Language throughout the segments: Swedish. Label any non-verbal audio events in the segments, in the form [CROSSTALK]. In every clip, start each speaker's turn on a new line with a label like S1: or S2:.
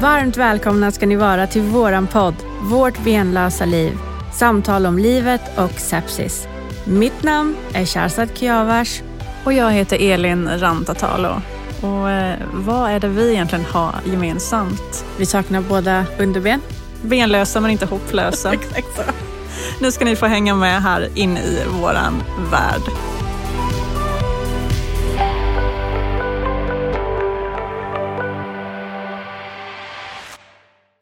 S1: Varmt välkomna ska ni vara till våran podd Vårt benlösa liv. Samtal om livet och sepsis. Mitt namn är Sharzad Kiavars.
S2: Och jag heter Elin Rantatalo. Och eh, vad är det vi egentligen har gemensamt?
S1: Vi saknar båda underben.
S2: Benlösa men inte hopplösa. [LAUGHS]
S1: Exakt så.
S2: Nu ska ni få hänga med här in i våran värld.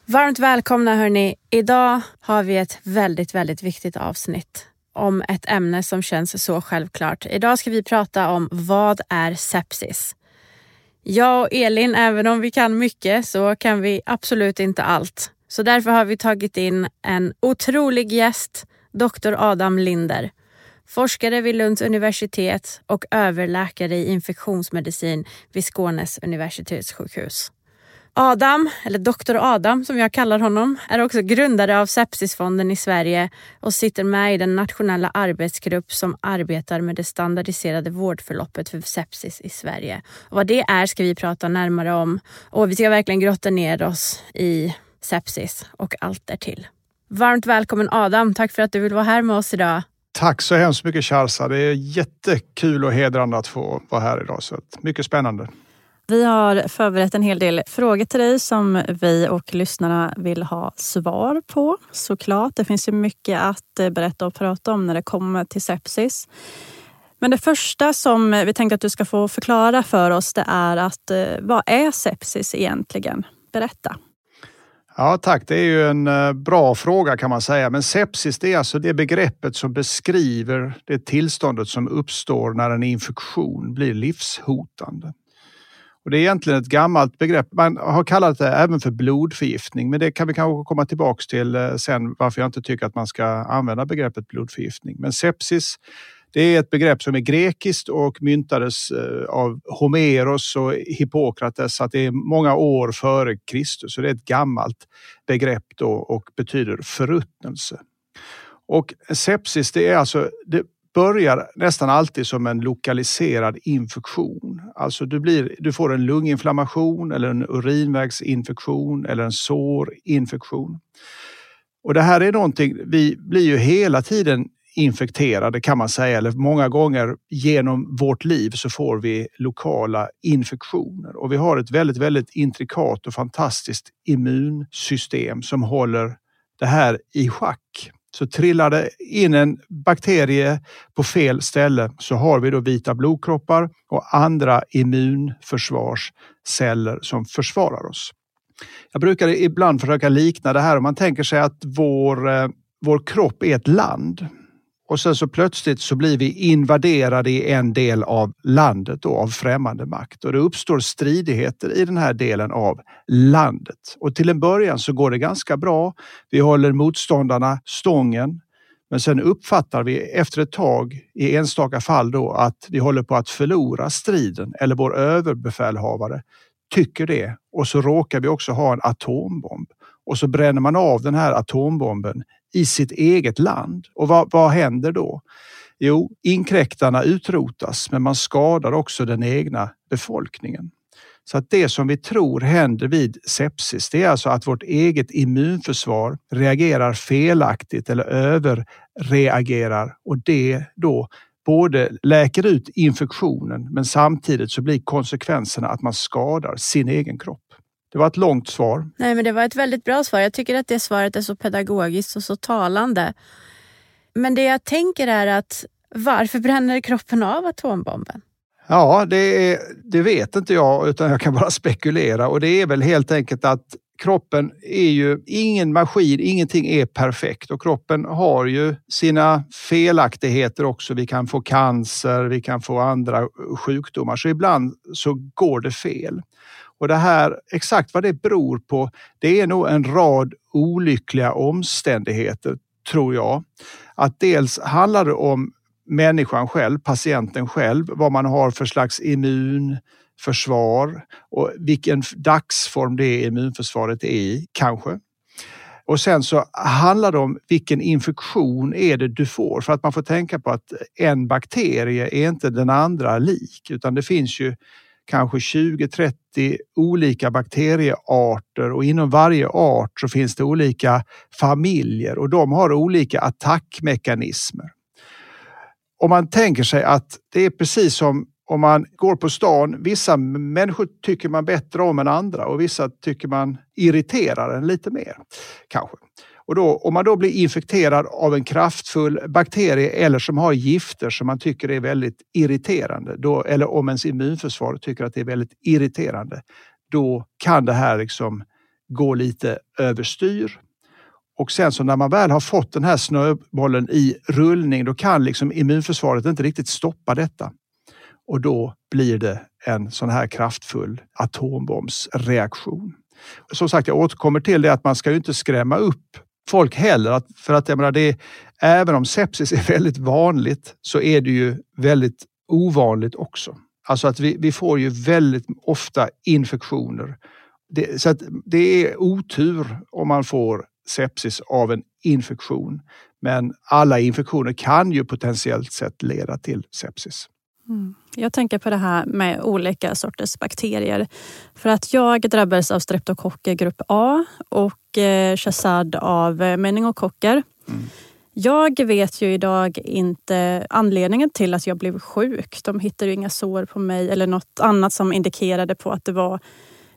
S1: Varmt välkomna hörni. Idag har vi ett väldigt, väldigt viktigt avsnitt om ett ämne som känns så självklart. Idag ska vi prata om vad är sepsis? Jag och Elin, även om vi kan mycket så kan vi absolut inte allt. Så därför har vi tagit in en otrolig gäst, doktor Adam Linder. Forskare vid Lunds universitet och överläkare i infektionsmedicin vid Skånes universitetssjukhus. Adam, eller doktor Adam som jag kallar honom, är också grundare av Sepsisfonden i Sverige och sitter med i den nationella arbetsgrupp som arbetar med det standardiserade vårdförloppet för sepsis i Sverige. Och vad det är ska vi prata närmare om och vi ska verkligen grotta ner oss i sepsis och allt därtill. Varmt välkommen Adam, tack för att du vill vara här med oss idag.
S3: Tack så hemskt mycket Charsa. Det är jättekul och hedrande att få vara här idag. Så mycket spännande.
S2: Vi har förberett en hel del frågor till dig som vi och lyssnarna vill ha svar på. Såklart, det finns ju mycket att eh, berätta och prata om när det kommer till sepsis. Men det första som vi tänkte att du ska få förklara för oss det är att eh, vad är sepsis egentligen? Berätta.
S3: Ja tack, det är ju en eh, bra fråga kan man säga. Men sepsis det är alltså det begreppet som beskriver det tillståndet som uppstår när en infektion blir livshotande. Och det är egentligen ett gammalt begrepp. Man har kallat det även för blodförgiftning, men det kan vi kanske komma tillbaks till eh, sen varför jag inte tycker att man ska använda begreppet blodförgiftning. Men sepsis, det är ett begrepp som är grekiskt och myntades eh, av Homeros och Hippokrates, så att det är många år före Kristus. Så det är ett gammalt begrepp då och betyder förruttnelse. Och sepsis, det är alltså det börjar nästan alltid som en lokaliserad infektion. Alltså du, blir, du får en lunginflammation eller en urinvägsinfektion eller en sårinfektion. Och det här är någonting, vi blir ju hela tiden infekterade kan man säga, eller många gånger genom vårt liv så får vi lokala infektioner. Och vi har ett väldigt, väldigt intrikat och fantastiskt immunsystem som håller det här i schack. Så trillar det in en bakterie på fel ställe så har vi då vita blodkroppar och andra immunförsvarsceller som försvarar oss. Jag brukar ibland försöka likna det här om man tänker sig att vår, eh, vår kropp är ett land och sen så plötsligt så blir vi invaderade i en del av landet då, av främmande makt och det uppstår stridigheter i den här delen av landet. Och till en början så går det ganska bra. Vi håller motståndarna stången. Men sen uppfattar vi efter ett tag i enstaka fall då att vi håller på att förlora striden eller vår överbefälhavare tycker det och så råkar vi också ha en atombomb och så bränner man av den här atombomben i sitt eget land. Och vad, vad händer då? Jo, inkräktarna utrotas, men man skadar också den egna befolkningen. Så att det som vi tror händer vid sepsis, det är alltså att vårt eget immunförsvar reagerar felaktigt eller överreagerar och det då både läker ut infektionen men samtidigt så blir konsekvenserna att man skadar sin egen kropp. Det var ett långt svar.
S1: Nej, men det var ett väldigt bra svar. Jag tycker att det svaret är så pedagogiskt och så talande. Men det jag tänker är att varför bränner kroppen av atombomben?
S3: Ja, det, är, det vet inte jag utan jag kan bara spekulera och det är väl helt enkelt att kroppen är ju ingen maskin, ingenting är perfekt och kroppen har ju sina felaktigheter också. Vi kan få cancer, vi kan få andra sjukdomar så ibland så går det fel. Och det här, exakt vad det beror på, det är nog en rad olyckliga omständigheter, tror jag. Att dels handlar det om människan själv, patienten själv, vad man har för slags immunförsvar och vilken dagsform det immunförsvaret är i, kanske. Och sen så handlar det om vilken infektion är det du får? För att man får tänka på att en bakterie är inte den andra lik, utan det finns ju kanske 20-30 olika bakteriearter och inom varje art så finns det olika familjer och de har olika attackmekanismer. Om man tänker sig att det är precis som om man går på stan. Vissa människor tycker man bättre om än andra och vissa tycker man irriterar en lite mer. Kanske. Och då, om man då blir infekterad av en kraftfull bakterie eller som har gifter som man tycker är väldigt irriterande, då, eller om ens immunförsvar tycker att det är väldigt irriterande, då kan det här liksom gå lite överstyr. Och sen så när man väl har fått den här snöbollen i rullning, då kan liksom immunförsvaret inte riktigt stoppa detta. Och då blir det en sån här kraftfull atombombsreaktion. Som sagt, jag återkommer till det att man ska ju inte skrämma upp folk heller. för att jag menar, det, även om sepsis är [LAUGHS] väldigt vanligt så är det ju väldigt ovanligt också. Alltså att vi, vi får ju väldigt ofta infektioner. Det, så att det är otur om man får sepsis av en infektion. Men alla infektioner kan ju potentiellt sett leda till sepsis.
S2: Mm. Jag tänker på det här med olika sorters bakterier. För att jag drabbades av streptokocker grupp A och Eh, Shazad av eh, meningokocker. Mm. Jag vet ju idag inte anledningen till att jag blev sjuk. De hittade ju inga sår på mig eller något annat som indikerade på att det var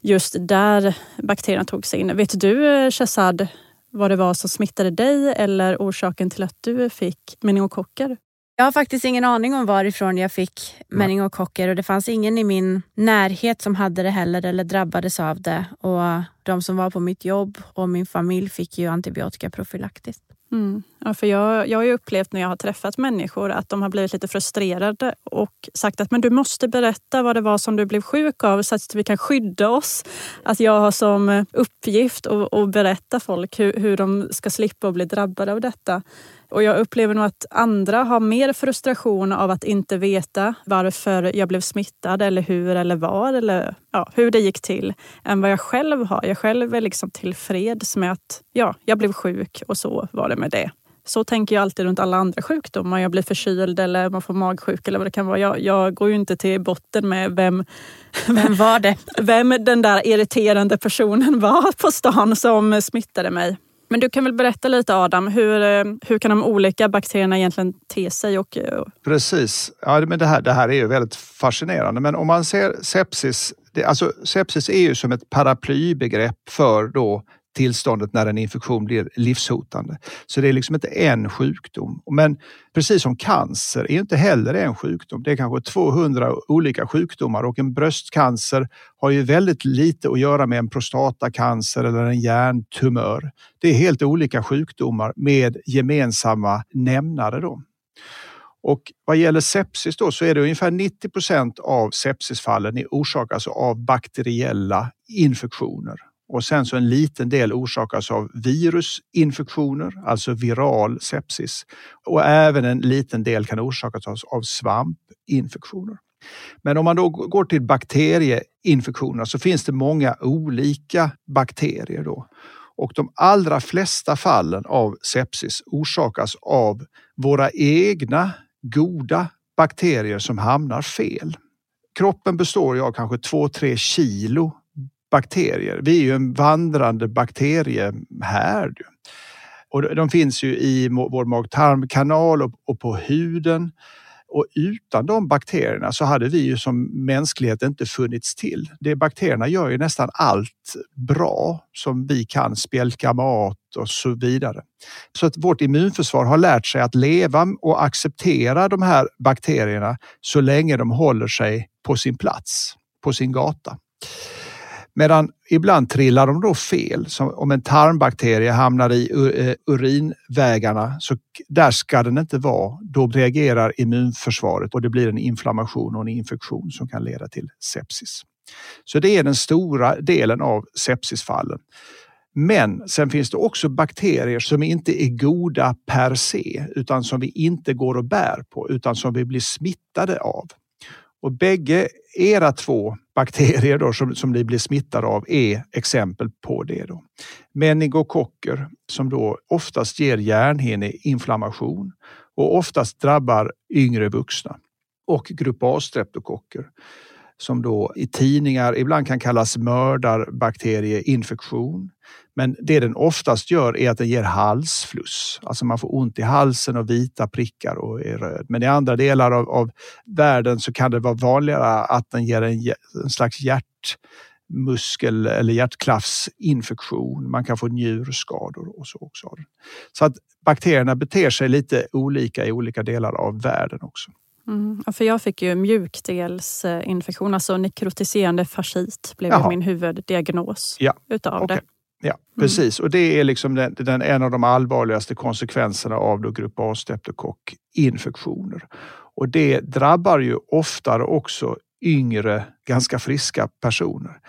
S2: just där bakterierna tog sig in. Vet du eh, Shazad vad det var som smittade dig eller orsaken till att du fick meningokocker?
S1: Jag har faktiskt ingen aning om varifrån jag fick meningokocker och det fanns ingen i min närhet som hade det heller eller drabbades av det. Och de som var på mitt jobb och min familj fick ju antibiotika profylaktiskt.
S2: Mm. Ja, för jag, jag har upplevt när jag har träffat människor att de har blivit lite frustrerade och sagt att men du måste berätta vad det var som du blev sjuk av så att vi kan skydda oss. Att jag har som uppgift att berätta folk hur, hur de ska slippa att bli drabbade av detta. Och jag upplever nog att andra har mer frustration av att inte veta varför jag blev smittad eller hur eller var eller ja, hur det gick till än vad jag själv har. Jag själv är liksom tillfreds med att ja, jag blev sjuk och så var det med det. Så tänker jag alltid runt alla andra sjukdomar. Jag blir förkyld eller man får magsjuk eller vad det kan vara. Jag, jag går ju inte till botten med vem, [LAUGHS]
S1: vem var det?
S2: Vem den där irriterande personen var på stan som smittade mig. Men du kan väl berätta lite Adam, hur, eh, hur kan de olika bakterierna egentligen te sig? Och,
S3: eh, Precis, ja, men det, här, det här är ju väldigt fascinerande. Men om man ser sepsis, det, alltså sepsis är ju som ett paraplybegrepp för då tillståndet när en infektion blir livshotande. Så det är liksom inte en sjukdom. Men precis som cancer är inte heller en sjukdom. Det är kanske 200 olika sjukdomar och en bröstcancer har ju väldigt lite att göra med en prostatacancer eller en hjärntumör. Det är helt olika sjukdomar med gemensamma nämnare. Då. Och vad gäller sepsis då så är det ungefär 90 procent av sepsisfallen orsakas alltså av bakteriella infektioner. Och sen så en liten del orsakas av virusinfektioner, alltså viral sepsis. Och även en liten del kan orsakas av svampinfektioner. Men om man då går till bakterieinfektioner så finns det många olika bakterier då. Och de allra flesta fallen av sepsis orsakas av våra egna goda bakterier som hamnar fel. Kroppen består ju av kanske 2-3 kilo bakterier. Vi är ju en vandrande bakteriehärd. Och de finns ju i vår mag-tarmkanal och på huden. Och utan de bakterierna så hade vi ju som mänsklighet inte funnits till. Det bakterierna gör ju nästan allt bra som vi kan, spjälka mat och så vidare. Så att vårt immunförsvar har lärt sig att leva och acceptera de här bakterierna så länge de håller sig på sin plats, på sin gata. Medan ibland trillar de då fel. Som om en tarmbakterie hamnar i eh, urinvägarna, så där ska den inte vara. Då reagerar immunförsvaret och det blir en inflammation och en infektion som kan leda till sepsis. Så det är den stora delen av sepsisfallen. Men sen finns det också bakterier som inte är goda per se utan som vi inte går och bär på utan som vi blir smittade av. Och bägge era två bakterier då, som, som ni blir smittade av är exempel på det. Då. Meningokocker som då oftast ger hjärnhinneinflammation och oftast drabbar yngre vuxna. Och grupp A-streptokocker som då i tidningar ibland kan kallas mördarbakterieinfektion. Men det den oftast gör är att den ger halsfluss. Alltså man får ont i halsen och vita prickar och är röd. Men i andra delar av, av världen så kan det vara vanligare att den ger en, en slags hjärtmuskel eller hjärtklaffsinfektion. Man kan få njurskador och så också. Så att bakterierna beter sig lite olika i olika delar av världen också.
S2: Mm. För jag fick ju mjukdelsinfektion, alltså nekrotiserande fascit blev Jaha. min huvuddiagnos ja. utav okay. det.
S3: Ja, mm. precis. Och det är liksom den, den, en av de allvarligaste konsekvenserna av då grupp A streptokockinfektioner. Och det drabbar ju oftare också yngre, ganska friska personer.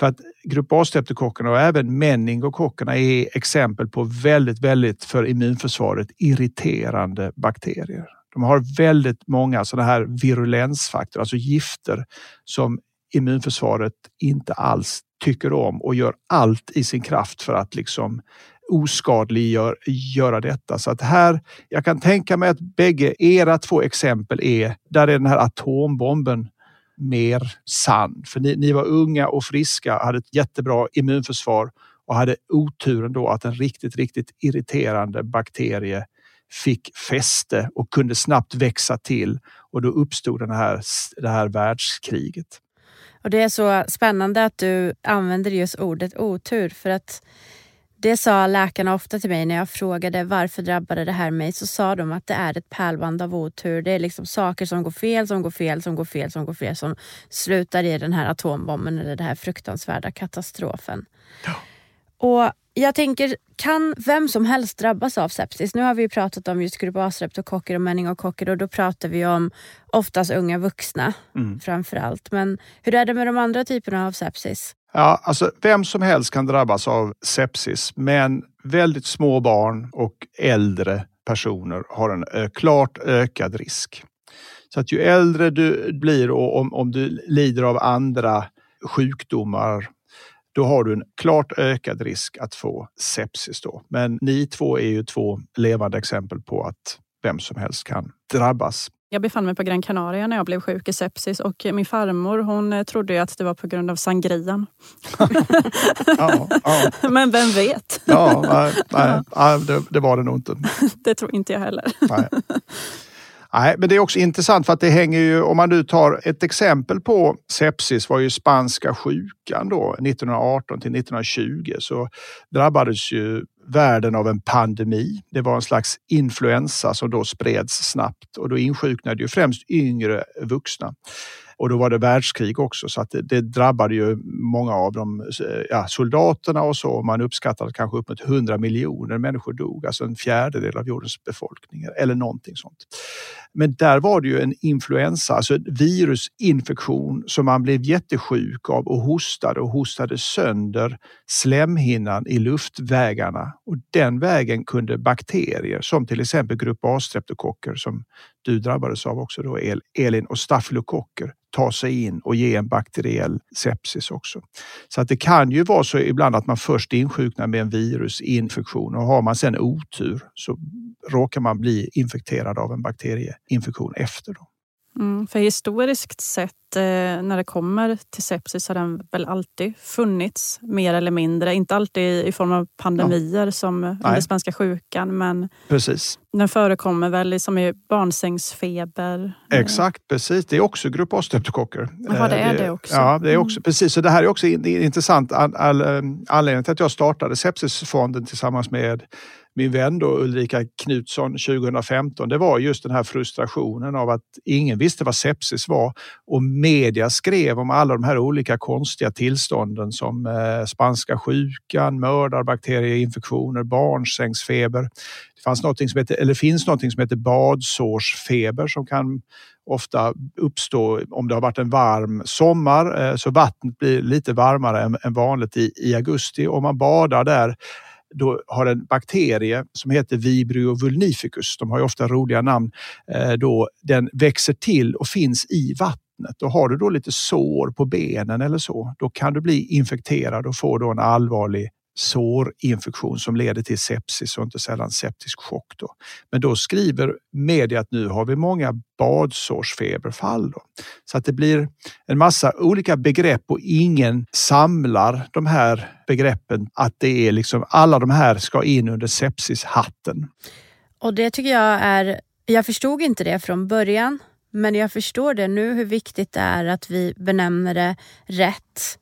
S3: För att grupp A-streptokockerna och även meningokockerna är exempel på väldigt, väldigt för immunförsvaret irriterande bakterier. De har väldigt många sådana här virulensfaktorer, alltså gifter som immunförsvaret inte alls tycker om och gör allt i sin kraft för att liksom oskadliggöra detta. Så att här, jag kan tänka mig att bägge era två exempel är, där är den här atombomben mer sann. För ni, ni var unga och friska, hade ett jättebra immunförsvar och hade oturen då att en riktigt, riktigt irriterande bakterie fick fäste och kunde snabbt växa till och då uppstod den här, det här världskriget.
S1: Och Det är så spännande att du använder just ordet otur för att det sa läkarna ofta till mig när jag frågade varför drabbade det här mig så sa de att det är ett pärlband av otur. Det är liksom saker som går fel, som går fel, som går fel, som går fel som slutar i den här atombomben eller den här fruktansvärda katastrofen. Ja. Och jag tänker, kan vem som helst drabbas av sepsis? Nu har vi pratat om just grupp A-streptokocker och meningokocker och då pratar vi om oftast unga vuxna mm. framför allt. Men hur är det med de andra typerna av sepsis?
S3: Ja, alltså vem som helst kan drabbas av sepsis, men väldigt små barn och äldre personer har en klart ökad risk. Så att ju äldre du blir och om, om du lider av andra sjukdomar då har du en klart ökad risk att få sepsis. Då. Men ni två är ju två levande exempel på att vem som helst kan drabbas.
S2: Jag befann mig på Gran Canaria när jag blev sjuk i sepsis och min farmor hon eh, trodde att det var på grund av sangrian. ja, ja. [LAUGHS] Men vem vet?
S3: ja, nej, nej, [LAUGHS] det, det, var det nog inte. [LAUGHS]
S2: det tror inte jag heller.
S3: Nej. Nej, men det är också intressant för att det hänger ju, om man nu tar ett exempel på sepsis var ju spanska sjukan då 1918 till 1920 så drabbades ju världen av en pandemi. Det var en slags influensa som då spreds snabbt och då insjuknade ju främst yngre vuxna. Och då var det världskrig också så att det, det drabbade ju många av de ja, soldaterna och så. Man uppskattar att kanske uppemot 100 miljoner människor dog, alltså en fjärdedel av jordens befolkning eller någonting sånt. Men där var det ju en influensa, alltså en virusinfektion som man blev jättesjuk av och hostade och hostade sönder slemhinnan i luftvägarna. Och den vägen kunde bakterier som till exempel grupp A-streptokocker som du drabbades av också då Elin och stafylokocker ta sig in och ge en bakteriell sepsis också. Så att det kan ju vara så ibland att man först insjuknar med en virusinfektion och har man sen otur så råkar man bli infekterad av en bakterie bakterieinfektion efter. Då.
S2: Mm, för historiskt sett eh, när det kommer till sepsis har den väl alltid funnits mer eller mindre. Inte alltid i form av pandemier ja. som under spanska sjukan men
S3: precis.
S2: den förekommer väl som i barnsängsfeber.
S3: Exakt, precis. Det är också grupp A-streptokocker.
S2: Jaha, det är det också.
S3: Ja, det är också mm. precis. Så det här är också intressant. All, all, eh, anledningen till att jag startade Sepsisfonden tillsammans med min vän då Ulrika Knutsson 2015, det var just den här frustrationen av att ingen visste vad sepsis var och media skrev om alla de här olika konstiga tillstånden som eh, spanska sjukan, mördarbakterieinfektioner, barnsängsfeber. Det fanns något som heter, eller finns något som heter badsårsfeber som kan ofta uppstå om det har varit en varm sommar eh, så vattnet blir lite varmare än vanligt i, i augusti. Om man badar där då har en bakterie som heter Vibrio vulnificus, de har ju ofta roliga namn, eh, då den växer till och finns i vattnet. Och har du då lite sår på benen eller så, då kan du bli infekterad och få då en allvarlig sårinfektion som leder till sepsis och inte sällan septisk chock. Då. Men då skriver media att nu har vi många badsårsfeberfall. Då. Så att det blir en massa olika begrepp och ingen samlar de här begreppen. Att det är liksom alla de här ska in under sepsishatten.
S1: Och det tycker jag är, jag förstod inte det från början men jag förstår det nu hur viktigt det är att vi benämner det rätt.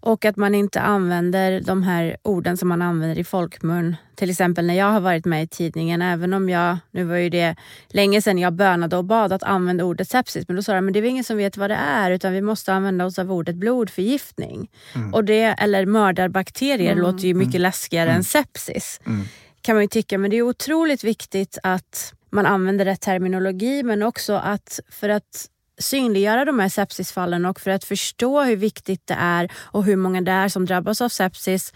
S1: Och att man inte använder de här orden som man använder i folkmun. Till exempel när jag har varit med i tidningen, även om jag, nu var ju det länge sedan jag bönade och bad att använda ordet sepsis, men då sa de, men det är ingen som vet vad det är utan vi måste använda oss av ordet blodförgiftning. Mm. Och det, eller mördarbakterier mm. låter ju mycket mm. läskigare mm. än sepsis. Mm. Kan man ju tycka, men det är otroligt viktigt att man använder rätt terminologi men också att för att synliggöra de här sepsisfallen och för att förstå hur viktigt det är och hur många det är som drabbas av sepsis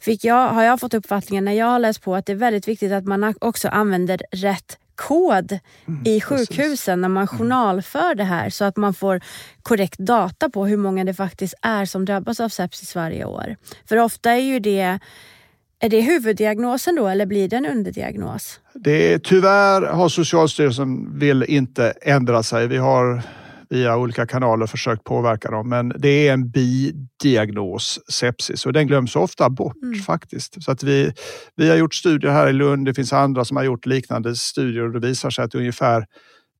S1: fick jag, har jag fått uppfattningen när jag har läst på att det är väldigt viktigt att man också använder rätt kod mm, i sjukhusen precis. när man mm. journalför det här så att man får korrekt data på hur många det faktiskt är som drabbas av sepsis varje år. För ofta är ju det är det huvuddiagnosen då eller blir det en underdiagnos?
S3: Det är, tyvärr har Socialstyrelsen vill inte ändra sig. Vi har via olika kanaler försökt påverka dem, men det är en bidiagnos sepsis och den glöms ofta bort mm. faktiskt. Så att vi, vi har gjort studier här i Lund. Det finns andra som har gjort liknande studier och det visar sig att ungefär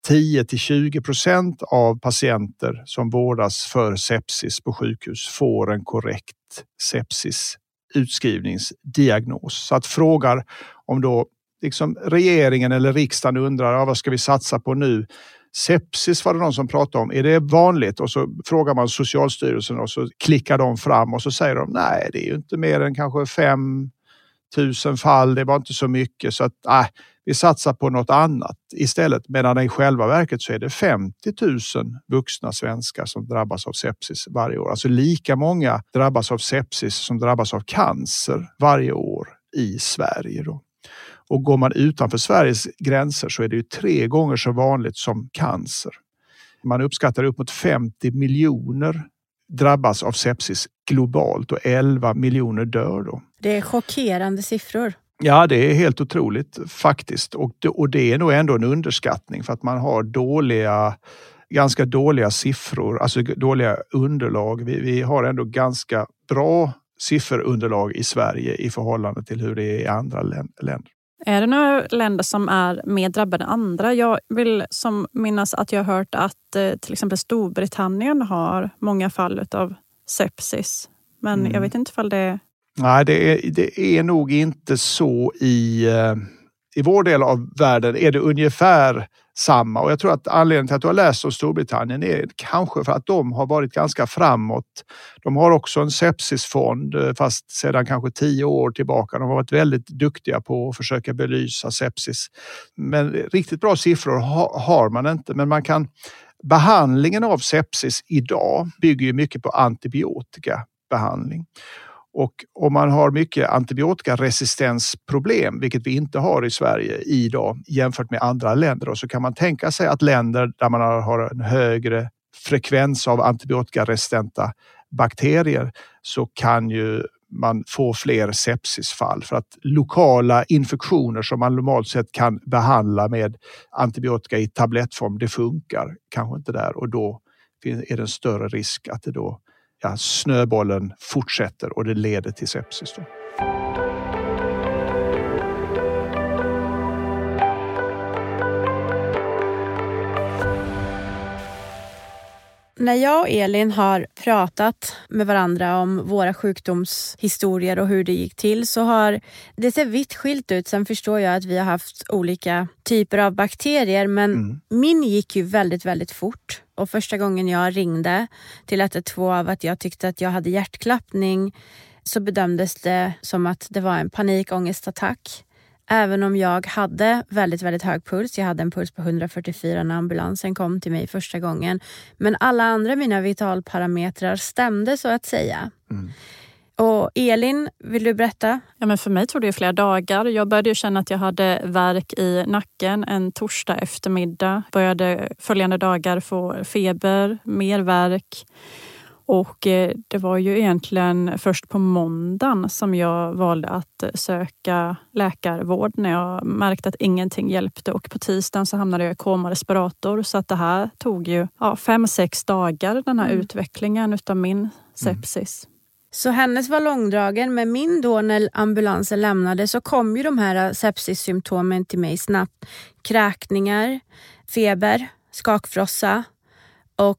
S3: 10 till 20 procent av patienter som vårdas för sepsis på sjukhus får en korrekt sepsis utskrivningsdiagnos. Så att frågar om då liksom regeringen eller riksdagen undrar ja, vad ska vi satsa på nu? Sepsis var det någon som pratade om. Är det vanligt? Och så frågar man Socialstyrelsen och så klickar de fram och så säger de nej, det är ju inte mer än kanske fem tusen fall. Det var inte så mycket så att äh, vi satsar på något annat istället. Medan i själva verket så är det 50 000 vuxna svenskar som drabbas av sepsis varje år. Alltså lika många drabbas av sepsis som drabbas av cancer varje år i Sverige. Då. Och går man utanför Sveriges gränser så är det ju tre gånger så vanligt som cancer. Man uppskattar upp mot 50 miljoner drabbas av sepsis globalt och 11 miljoner dör då.
S1: Det är chockerande siffror.
S3: Ja, det är helt otroligt faktiskt. Och det, och det är nog ändå en underskattning för att man har dåliga ganska dåliga siffror, alltså dåliga underlag. Vi, vi har ändå ganska bra sifferunderlag i Sverige i förhållande till hur det är i andra länder.
S2: Är det några länder som är mer drabbade än andra? Jag vill som minnas att jag har hört att eh, till exempel Storbritannien har många fall av sepsis. Men mm. jag vet inte ifall det
S3: Nej, det är, det är nog inte så i, eh, i vår del av världen. är det ungefär samma och jag tror att anledningen till att du har läst om Storbritannien är kanske för att de har varit ganska framåt. De har också en sepsisfond eh, fast sedan kanske tio år tillbaka. De har varit väldigt duktiga på att försöka belysa sepsis. Men riktigt bra siffror har man inte, men man kan Behandlingen av sepsis idag bygger ju mycket på antibiotikabehandling. Och om man har mycket antibiotikaresistensproblem, vilket vi inte har i Sverige idag jämfört med andra länder, så kan man tänka sig att länder där man har en högre frekvens av antibiotikaresistenta bakterier så kan ju man få fler sepsisfall. För att lokala infektioner som man normalt sett kan behandla med antibiotika i tablettform, det funkar kanske inte där. Och då är det en större risk att det då ja, snöbollen fortsätter och det leder till sepsis. Då.
S1: När jag och Elin har pratat med varandra om våra sjukdomshistorier och hur det gick till så har det ser vitt skilt ut. Sen förstår jag att vi har haft olika typer av bakterier men mm. min gick ju väldigt, väldigt fort. Och första gången jag ringde till 112 av att jag tyckte att jag hade hjärtklappning så bedömdes det som att det var en panikångestattack. Även om jag hade väldigt, väldigt hög puls. Jag hade en puls på 144 när ambulansen kom till mig första gången. Men alla andra mina vitalparametrar stämde så att säga. Mm. Och Elin, vill du berätta?
S2: Ja, men för mig tog det flera dagar. Jag började känna att jag hade värk i nacken en torsdag eftermiddag. Började följande dagar få feber, mer värk. Och eh, det var ju egentligen först på måndagen som jag valde att söka läkarvård när jag märkte att ingenting hjälpte och på tisdagen så hamnade jag i koma respirator. Så att det här tog ju ja, fem, sex dagar den här mm. utvecklingen utav min mm. sepsis. Mm.
S1: Så hennes var långdragen, men min då när ambulansen lämnade så kom ju de här sepsissymptomen till mig snabbt. Kräkningar, feber, skakfrossa, och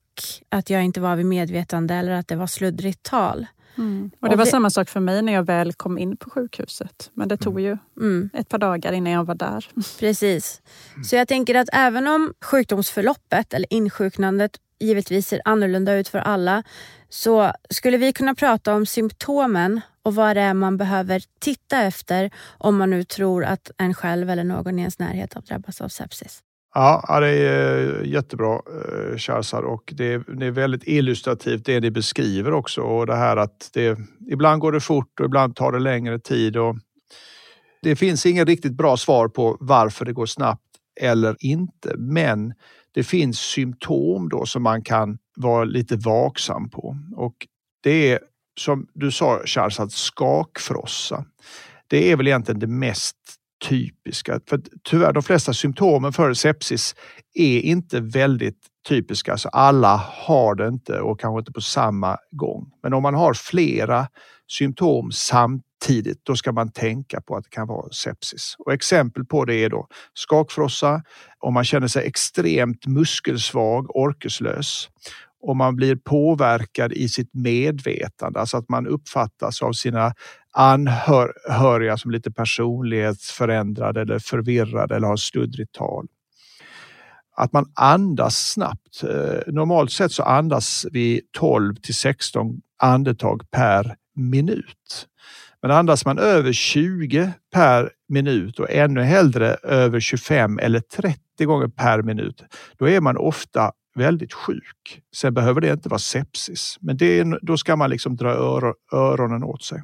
S1: att jag inte var vid medvetande eller att det var sluddrigt tal.
S2: Mm. Och Det var och samma sak för mig när jag väl kom in på sjukhuset. Men det tog ju mm. ett par dagar innan jag var där.
S1: Precis. Så jag tänker att även om sjukdomsförloppet eller insjuknandet givetvis ser annorlunda ut för alla så skulle vi kunna prata om symptomen och vad det är man behöver titta efter om man nu tror att en själv eller någon i ens närhet har drabbats av sepsis.
S3: Ja, det är eh, jättebra eh, Shahrzad och det är, det är väldigt illustrativt det ni beskriver också och det här att det, ibland går det fort och ibland tar det längre tid. Och det finns inget riktigt bra svar på varför det går snabbt eller inte, men det finns symptom då som man kan vara lite vaksam på och det är som du sa Charles att skakfrossa. Det är väl egentligen det mest typiska. För tyvärr, de flesta symptomen för sepsis är inte väldigt typiska. Alltså alla har det inte och kanske inte på samma gång. Men om man har flera symptom samtidigt, då ska man tänka på att det kan vara sepsis. Och exempel på det är då skakfrossa, om man känner sig extremt muskelsvag, orkeslös, om man blir påverkad i sitt medvetande, alltså att man uppfattas av sina anhöriga som lite personlighetsförändrade eller förvirrade eller har sluddrigt tal. Att man andas snabbt. Eh, normalt sett så andas vi 12 till 16 andetag per minut. Men andas man över 20 per minut och ännu hellre över 25 eller 30 gånger per minut, då är man ofta väldigt sjuk. Sen behöver det inte vara sepsis, men det då ska man liksom dra öronen åt sig.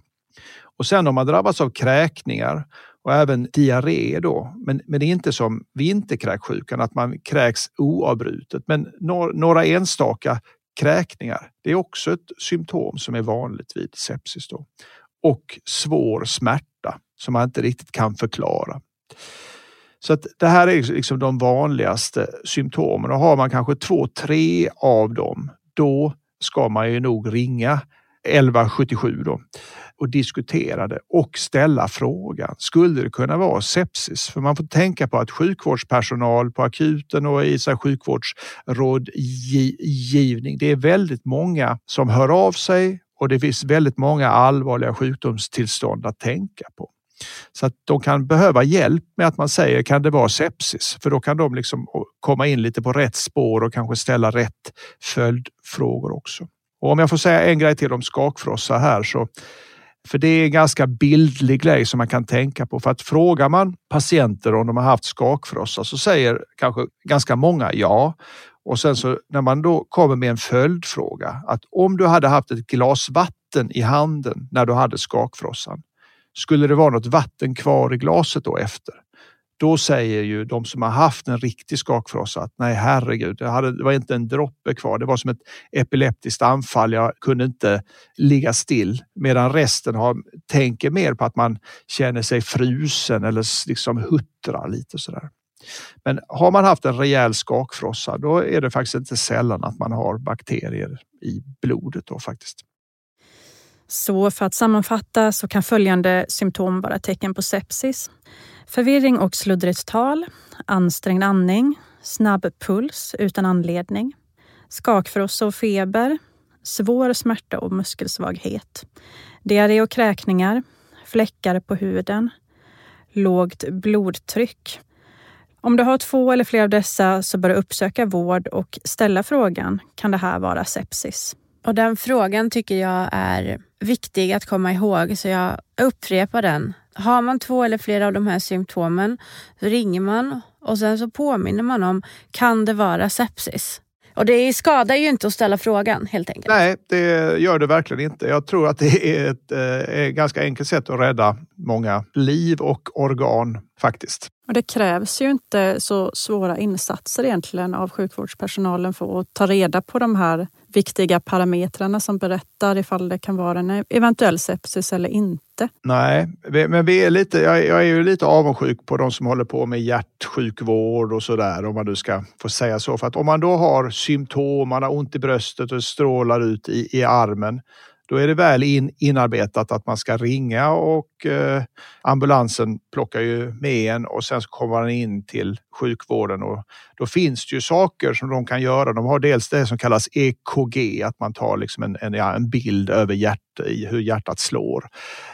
S3: Och sen om man drabbas av kräkningar och även diarré då, men, men det är inte som vinterkräksjukan att man kräks oavbrutet, men några, några enstaka kräkningar. Det är också ett symptom som är vanligt vid sepsis då. Och svår smärta som man inte riktigt kan förklara. Så att det här är liksom de vanligaste symptomen och har man kanske två, tre av dem, då ska man ju nog ringa 1177 då och diskutera det och ställa frågan. Skulle det kunna vara sepsis? För man får tänka på att sjukvårdspersonal på akuten och i sjukvårdsrådgivning, det är väldigt många som hör av sig och det finns väldigt många allvarliga sjukdomstillstånd att tänka på. Så att de kan behöva hjälp med att man säger kan det vara sepsis? För då kan de liksom komma in lite på rätt spår och kanske ställa rätt följdfrågor också. Och om jag får säga en grej till om skakfrossa här så för det är en ganska bildlig grej som man kan tänka på. För att frågar man patienter om de har haft skakfrossa så säger kanske ganska många ja. Och sen så när man då kommer med en följdfråga att om du hade haft ett glas vatten i handen när du hade skakfrossan, skulle det vara något vatten kvar i glaset då efter? Då säger ju de som har haft en riktig skakfrossa att nej herregud, det, hade, det var inte en droppe kvar. Det var som ett epileptiskt anfall. Jag kunde inte ligga still. Medan resten har, tänker mer på att man känner sig frusen eller liksom huttrar lite sådär. Men har man haft en rejäl skakfrossa, då är det faktiskt inte sällan att man har bakterier i blodet då faktiskt.
S2: Så för att sammanfatta så kan följande symptom vara tecken på sepsis. Förvirring och sluddrigt tal, ansträngd andning, snabb puls utan anledning, skakfrossa och feber, svår smärta och muskelsvaghet, diarré och kräkningar, fläckar på huden, lågt blodtryck. Om du har två eller fler av dessa så bör du uppsöka vård och ställa frågan, kan det här vara sepsis?
S1: Och den frågan tycker jag är viktig att komma ihåg, så jag upprepar den. Har man två eller flera av de här symptomen så ringer man och sen så påminner man om, kan det vara sepsis? Och det skadar ju inte att ställa frågan helt enkelt.
S3: Nej, det gör det verkligen inte. Jag tror att det är ett, eh, ett ganska enkelt sätt att rädda många liv och organ faktiskt.
S2: Och det krävs ju inte så svåra insatser egentligen av sjukvårdspersonalen för att ta reda på de här viktiga parametrarna som berättar ifall det kan vara en eventuell sepsis eller inte.
S3: Nej, men vi är lite, jag är ju lite avundsjuk på de som håller på med hjärtsjukvård och sådär om man nu ska få säga så. För att om man då har symptom, man har ont i bröstet och strålar ut i, i armen då är det väl in, inarbetat att man ska ringa och eh, ambulansen plockar ju med en och sen så kommer man in till sjukvården och då finns det ju saker som de kan göra. De har dels det som kallas EKG, att man tar liksom en, en, en bild över hjärt, hur hjärtat slår,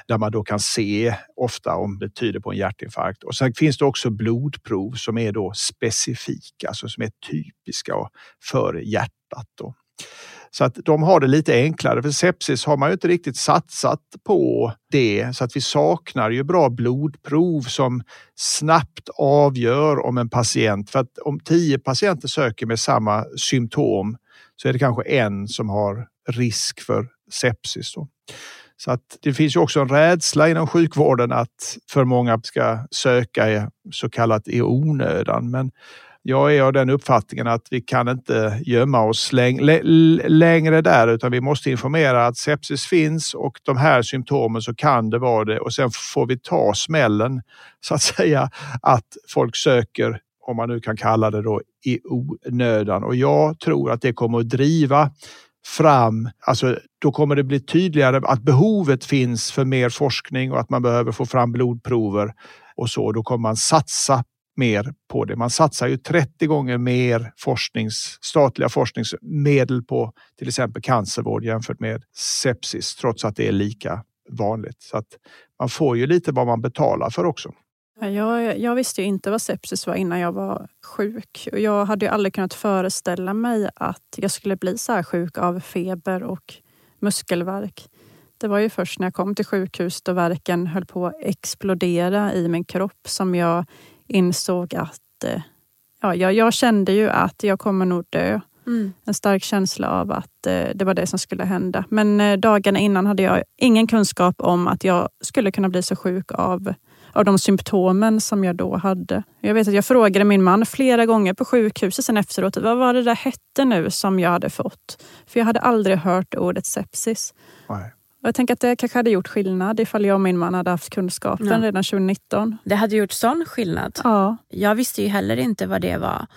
S3: där man då kan se ofta om det tyder på en hjärtinfarkt. Och sen finns det också blodprov som är då specifika, alltså som är typiska för hjärtat. Då. Så att de har det lite enklare. För sepsis har man ju inte riktigt satsat på det så att vi saknar ju bra blodprov som snabbt avgör om en patient, för att om tio patienter söker med samma symptom så är det kanske en som har risk för sepsis. Då. Så att det finns ju också en rädsla inom sjukvården att för många ska söka så kallat i onödan. Men jag är av den uppfattningen att vi kan inte gömma oss läng längre där utan vi måste informera att sepsis finns och de här symptomen så kan det vara det och sen får vi ta smällen så att säga att folk söker om man nu kan kalla det då i onödan och jag tror att det kommer att driva fram, alltså då kommer det bli tydligare att behovet finns för mer forskning och att man behöver få fram blodprover och så. Då kommer man satsa mer på det. Man satsar ju 30 gånger mer forsknings, statliga forskningsmedel på till exempel cancervård jämfört med sepsis trots att det är lika vanligt. Så att man får ju lite vad man betalar för också.
S2: Jag, jag visste ju inte vad sepsis var innan jag var sjuk. och Jag hade ju aldrig kunnat föreställa mig att jag skulle bli så här sjuk av feber och muskelvärk. Det var ju först när jag kom till sjukhus då verken höll på att explodera i min kropp som jag insåg att eh, ja, jag, jag kände ju att jag kommer nog dö. Mm. En stark känsla av att eh, det var det som skulle hända. Men eh, dagarna innan hade jag ingen kunskap om att jag skulle kunna bli så sjuk av, av de symptomen som jag då hade. Jag vet att jag frågade min man flera gånger på sjukhuset sen efteråt, vad var det där hette nu som jag hade fått? För jag hade aldrig hört ordet sepsis. Nej. Och jag tänker att det kanske hade gjort skillnad ifall jag och min man hade haft kunskapen ja. redan 2019.
S1: Det hade gjort sån skillnad.
S2: Ja.
S1: Jag visste ju heller inte vad det var.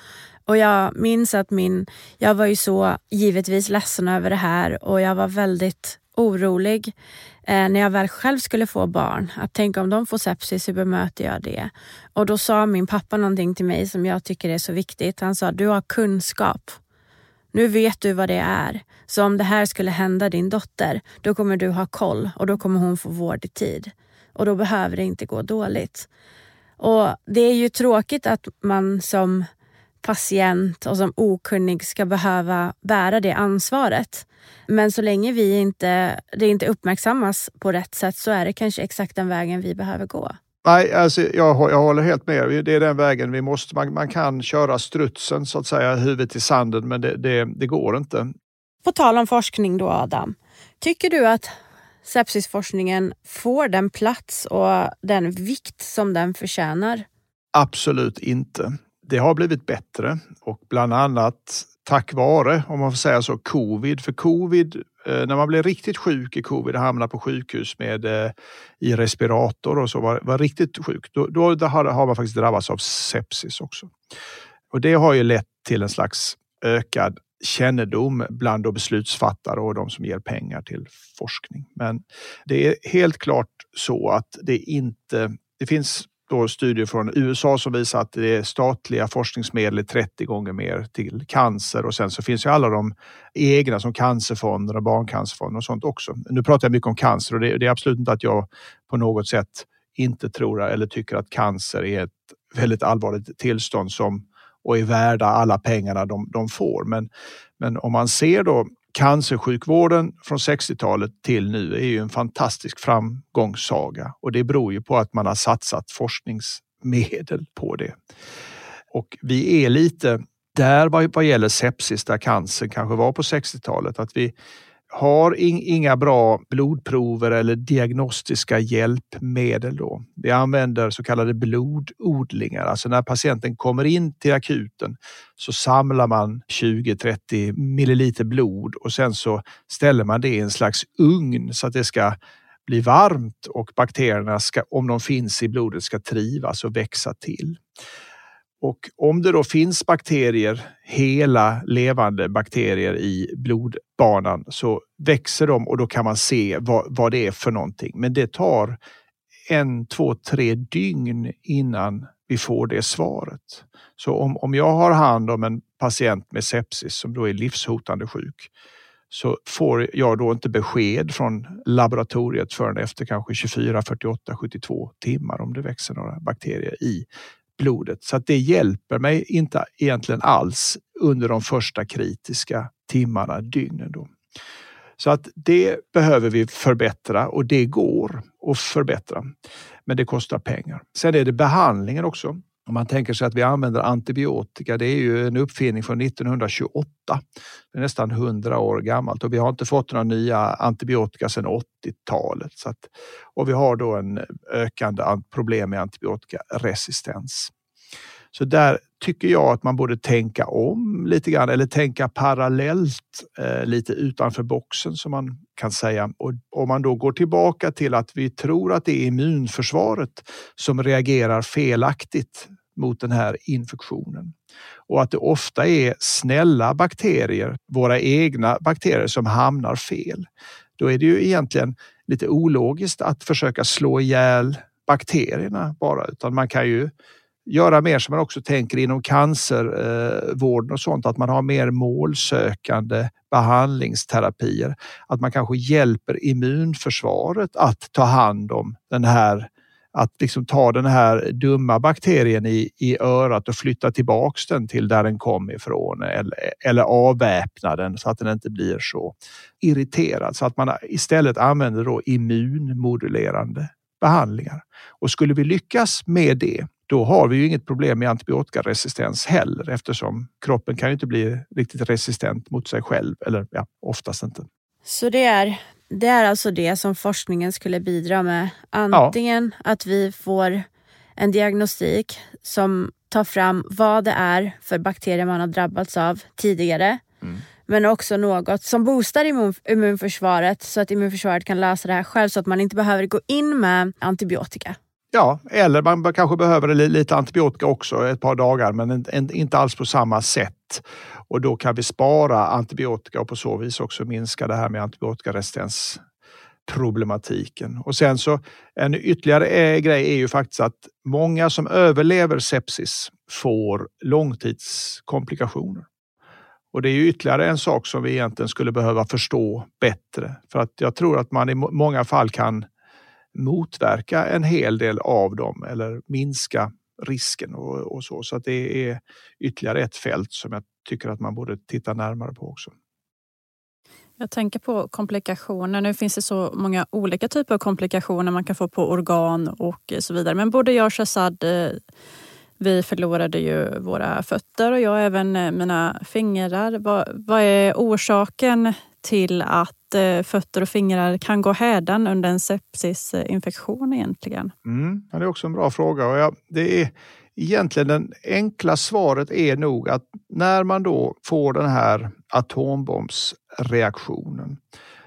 S1: Och jag minns att min, jag var ju så givetvis ledsen över det här och jag var väldigt orolig eh, när jag väl själv skulle få barn. Att tänka om de får sepsis, hur bemöter jag det? Och då sa min pappa någonting till mig som jag tycker är så viktigt. Han sa, du har kunskap. Nu vet du vad det är. Så om det här skulle hända din dotter, då kommer du ha koll och då kommer hon få vård i tid. Och då behöver det inte gå dåligt. Och Det är ju tråkigt att man som patient och som okunnig ska behöva bära det ansvaret. Men så länge vi inte, det inte uppmärksammas på rätt sätt så är det kanske exakt den vägen vi behöver gå.
S3: Nej, alltså, jag, jag håller helt med. Det är den vägen vi måste. Man, man kan köra strutsen så att säga, huvudet i sanden, men det, det, det går inte.
S1: På tal om forskning då Adam. Tycker du att sepsisforskningen får den plats och den vikt som den förtjänar?
S3: Absolut inte. Det har blivit bättre och bland annat tack vare, om man får säga så, covid. För covid, eh, när man blev riktigt sjuk i covid och hamnade på sjukhus med eh, i respirator och så var, var riktigt sjuk, då, då har, har man faktiskt drabbats av sepsis också. Och det har ju lett till en slags ökad kännedom bland beslutsfattare och de som ger pengar till forskning. Men det är helt klart så att det inte, det finns då studier från USA som visar att det statliga forskningsmedel är 30 gånger mer till cancer och sen så finns ju alla de egna som cancerfonder och barncancerfonder och sånt också. Nu pratar jag mycket om cancer och det, det är absolut inte att jag på något sätt inte tror eller tycker att cancer är ett väldigt allvarligt tillstånd som och är värda alla pengarna de, de får. Men, men om man ser då cancersjukvården från 60-talet till nu är ju en fantastisk framgångssaga och det beror ju på att man har satsat forskningsmedel på det. Och vi är lite där vad, vad gäller sepsis, där cancer kanske var på 60-talet, att vi, har inga bra blodprover eller diagnostiska hjälpmedel. Då. Vi använder så kallade blododlingar, alltså när patienten kommer in till akuten så samlar man 20-30 milliliter blod och sen så ställer man det i en slags ugn så att det ska bli varmt och bakterierna, ska, om de finns i blodet, ska trivas och växa till. Och om det då finns bakterier, hela levande bakterier i blodbanan så växer de och då kan man se vad, vad det är för någonting. Men det tar en, två, tre dygn innan vi får det svaret. Så om, om jag har hand om en patient med sepsis som då är livshotande sjuk så får jag då inte besked från laboratoriet förrän efter kanske 24, 48, 72 timmar om det växer några bakterier i blodet. Så att det hjälper mig inte egentligen alls under de första kritiska timmarna, dygnen. Då. Så att det behöver vi förbättra och det går att förbättra. Men det kostar pengar. Sen är det behandlingen också. Om man tänker sig att vi använder antibiotika, det är ju en uppfinning från 1928. Det är nästan 100 år gammalt och vi har inte fått några nya antibiotika sedan 80-talet. Så att, och vi har då en ökande problem med antibiotikaresistens. Så där tycker jag att man borde tänka om lite grann eller tänka parallellt eh, lite utanför boxen som man kan säga. Och om man då går tillbaka till att vi tror att det är immunförsvaret som reagerar felaktigt mot den här infektionen och att det ofta är snälla bakterier, våra egna bakterier som hamnar fel. Då är det ju egentligen lite ologiskt att försöka slå ihjäl bakterierna bara, utan man kan ju göra mer som man också tänker inom cancervården eh, och sånt, att man har mer målsökande behandlingsterapier. Att man kanske hjälper immunförsvaret att ta hand om den här att liksom ta den här dumma bakterien i, i örat och flytta tillbaks den till där den kom ifrån eller, eller avväpna den så att den inte blir så irriterad. Så att man istället använder då immunmodulerande behandlingar. Och skulle vi lyckas med det, då har vi ju inget problem med antibiotikaresistens heller eftersom kroppen kan ju inte bli riktigt resistent mot sig själv, eller ja, oftast inte.
S1: Så det är, det är alltså det som forskningen skulle bidra med? Antingen ja. att vi får en diagnostik som tar fram vad det är för bakterier man har drabbats av tidigare. Mm. Men också något som boostar immun, immunförsvaret så att immunförsvaret kan lösa det här själv så att man inte behöver gå in med antibiotika.
S3: Ja, eller man kanske behöver lite antibiotika också ett par dagar men inte alls på samma sätt. Och då kan vi spara antibiotika och på så vis också minska det här med antibiotikaresistens problematiken. Och sen så en ytterligare eh, grej är ju faktiskt att många som överlever sepsis får långtidskomplikationer. Och det är ju ytterligare en sak som vi egentligen skulle behöva förstå bättre. För att jag tror att man i många fall kan motverka en hel del av dem eller minska risken och, och så. Så att det är ytterligare ett fält som jag tycker att man borde titta närmare på också.
S2: Jag tänker på komplikationer. Nu finns det så många olika typer av komplikationer man kan få på organ och så vidare. Men både jag och Shazad, eh, vi förlorade ju våra fötter och jag även eh, mina fingrar. Vad, vad är orsaken till att eh, fötter och fingrar kan gå hädan under en sepsisinfektion egentligen?
S3: Mm, det är också en bra fråga. Och ja, det är egentligen det enkla svaret är nog att när man då får den här atombombsreaktionen,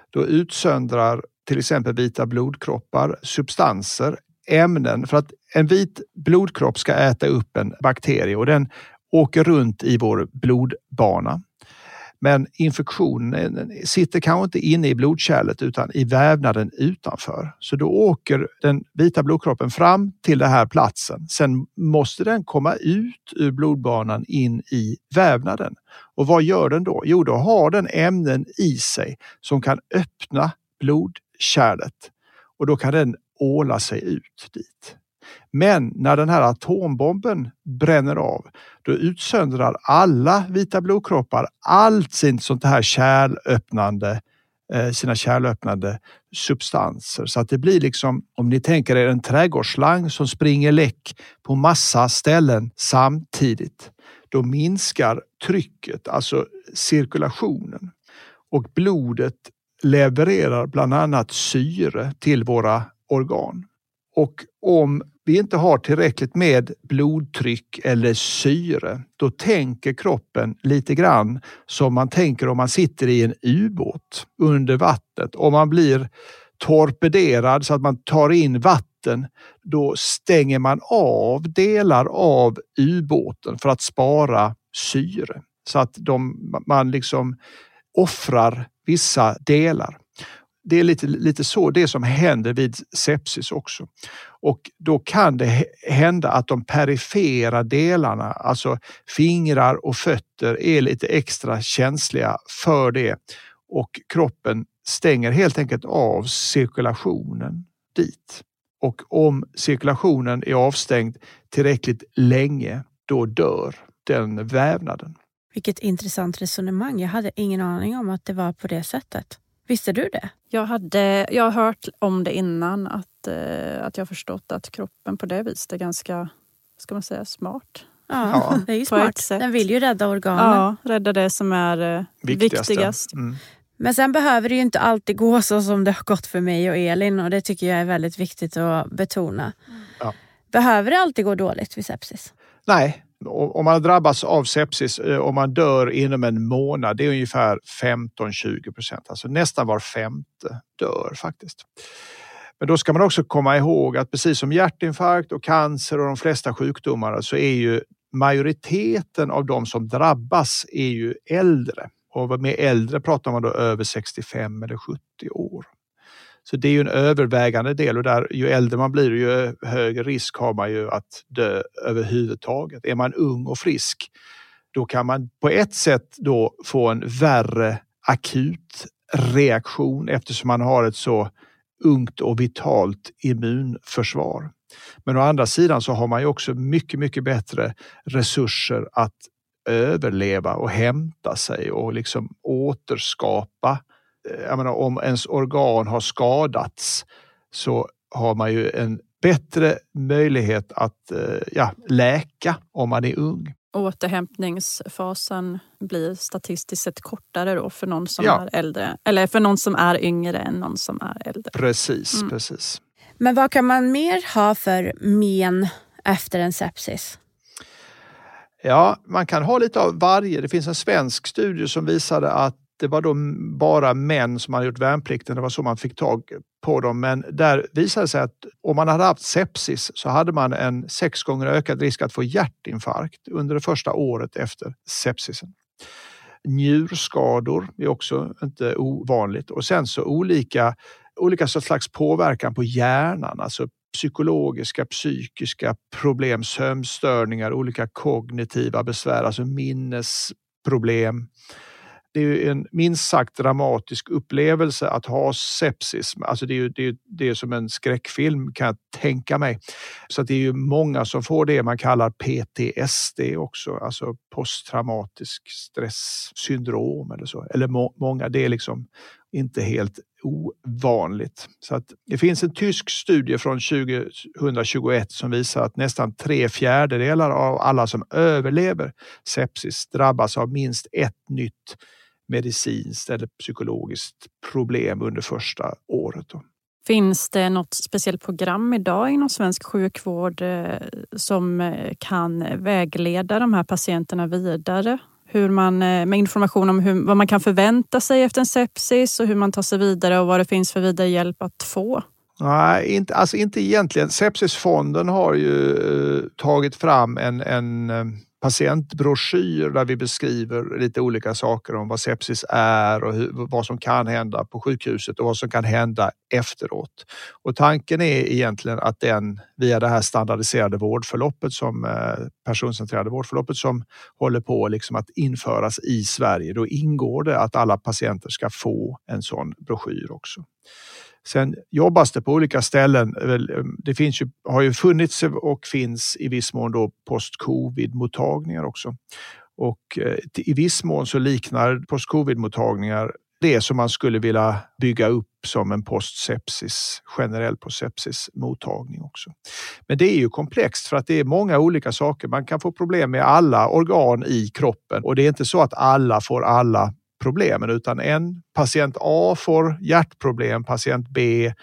S3: då utsöndrar till exempel vita blodkroppar substanser, ämnen, för att en vit blodkropp ska äta upp en bakterie och den åker runt i vår blodbana. Men infektionen eh, sitter kanske inte inne i blodkärlet utan i vävnaden utanför. Så då åker den vita blodkroppen fram till den här platsen. Sen måste den komma ut ur blodbanan in i vävnaden. Och vad gör den då? Jo, då har den ämnen i sig som kan öppna blodkärlet och då kan den åla sig ut dit. Men när den här atombomben bränner av, då utsöndrar alla vita blodkroppar allt sin sånt här kärlöppnande eh, sina kärlöppnande substanser. Så att det blir liksom, om ni tänker er en trädgårdsslang som springer läck på massa ställen samtidigt. Då minskar trycket, alltså cirkulationen. Och blodet levererar bland annat syre till våra organ. Och om vi inte har tillräckligt med blodtryck eller syre, då tänker kroppen lite grann som man tänker om man sitter i en ubåt under vattnet. Om man blir torpederad så att man tar in vatten, då stänger man av delar av ubåten för att spara syre. Så att de, man liksom offrar vissa delar. Det är lite, lite så det som händer vid sepsis också. Och då kan det hända att de perifera delarna, alltså fingrar och fötter, är lite extra känsliga för det och kroppen stänger helt enkelt av cirkulationen dit. Och om cirkulationen är avstängd tillräckligt länge, då dör den vävnaden.
S1: Vilket intressant resonemang. Jag hade ingen aning om att det var på det sättet. Visste du det?
S2: Jag, hade, jag har hört om det innan, att, eh, att jag förstått att kroppen på det viset är ganska, ska man säga, smart.
S1: Ja, [LAUGHS] det är ju smart. Den vill ju rädda organen.
S2: Ja, rädda det som är eh, viktigast. Mm.
S1: Men sen behöver det ju inte alltid gå så som det har gått för mig och Elin och det tycker jag är väldigt viktigt att betona. Ja. Behöver det alltid gå dåligt vid sepsis?
S3: Nej, om man drabbas av sepsis eh, och man dör inom en månad, det är ungefär 15-20 procent. Alltså nästan var femte dör faktiskt. Men då ska man också komma ihåg att precis som hjärtinfarkt och cancer och de flesta sjukdomar så är ju majoriteten av de som drabbas är ju äldre. Och med äldre pratar man då över 65 eller 70 år. Så det är ju en övervägande del och där, ju äldre man blir ju högre risk har man ju att dö överhuvudtaget. Är man ung och frisk då kan man på ett sätt då få en värre akut reaktion eftersom man har ett så ungt och vitalt immunförsvar. Men å andra sidan så har man ju också mycket, mycket bättre resurser att överleva och hämta sig och liksom återskapa Eh, jag menar, om ens organ har skadats så har man ju en bättre möjlighet att eh, ja, läka om man är ung.
S2: Återhämtningsfasen blir statistiskt sett kortare då för någon som ja. är äldre eller för någon som är yngre än någon som är äldre.
S3: Precis, mm. precis.
S1: Men vad kan man mer ha för men efter en sepsis?
S3: Ja, man kan ha lite av varje. Det finns en svensk studie som visade att det var då bara män som hade gjort värnplikten. Det var så man fick tag på dem. Men där visade det sig att om man hade haft sepsis så hade man en sex gånger ökad risk att få hjärtinfarkt under det första året efter sepsisen. Njurskador är också inte ovanligt och sen så olika, olika slags påverkan på hjärnan, alltså psykologiska, psykiska problem, sömnstörningar, olika kognitiva besvär, alltså minnesproblem det är en minst sagt dramatisk upplevelse att ha sepsis. Alltså det är, det, det är som en skräckfilm kan jag tänka mig. Så det är ju många som får det man kallar PTSD också, alltså posttraumatisk stresssyndrom eller så. Eller må, många, det är liksom inte helt ovanligt. Så att det finns en tysk studie från 2021 som visar att nästan tre fjärdedelar av alla som överlever sepsis drabbas av minst ett nytt medicinskt eller psykologiskt problem under första året.
S2: Finns det något speciellt program idag inom svensk sjukvård eh, som eh, kan vägleda de här patienterna vidare? Hur man, eh, med information om hur, vad man kan förvänta sig efter en sepsis och hur man tar sig vidare och vad det finns för vidare hjälp att få?
S3: Nej, inte, alltså inte egentligen. Sepsisfonden har ju tagit fram en, en patientbroschyr där vi beskriver lite olika saker om vad sepsis är och hur, vad som kan hända på sjukhuset och vad som kan hända efteråt. Och tanken är egentligen att den via det här standardiserade vårdförloppet som eh, personcentrerade vårdförloppet som håller på liksom att införas i Sverige. Då ingår det att alla patienter ska få en sån broschyr också. Sen jobbas det på olika ställen. Eh, det finns ju, har ju funnits och finns i viss mån då post-covid-mottagningar också. Och eh, i viss mån så liknar post-covid-mottagningar det som man skulle vilja bygga upp som en postsepsis, generell postsepsis-mottagning också. Men det är ju komplext för att det är många olika saker. Man kan få problem med alla organ i kroppen och det är inte så att alla får alla problemen utan en patient A får hjärtproblem, patient B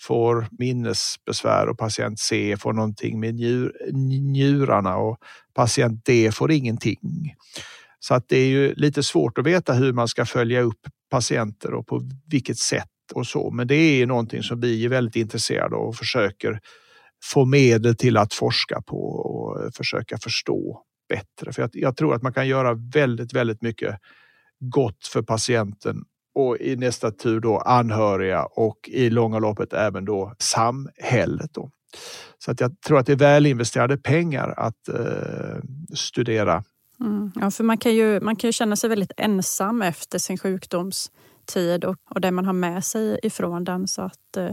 S3: får minnesbesvär och patient C får någonting med njur, njurarna och patient D får ingenting. Så att det är ju lite svårt att veta hur man ska följa upp patienter och på vilket sätt och så. Men det är någonting som vi är väldigt intresserade av och försöker få medel till att forska på och försöka förstå bättre. För jag, jag tror att man kan göra väldigt, väldigt mycket gott för patienten och i nästa tur då anhöriga och i långa loppet även då samhället. Då. Så att jag tror att det är väl investerade pengar att eh, studera.
S2: Mm. Ja, för man kan, ju, man kan ju känna sig väldigt ensam efter sin sjukdomstid och, och det man har med sig ifrån den. Så att, eh,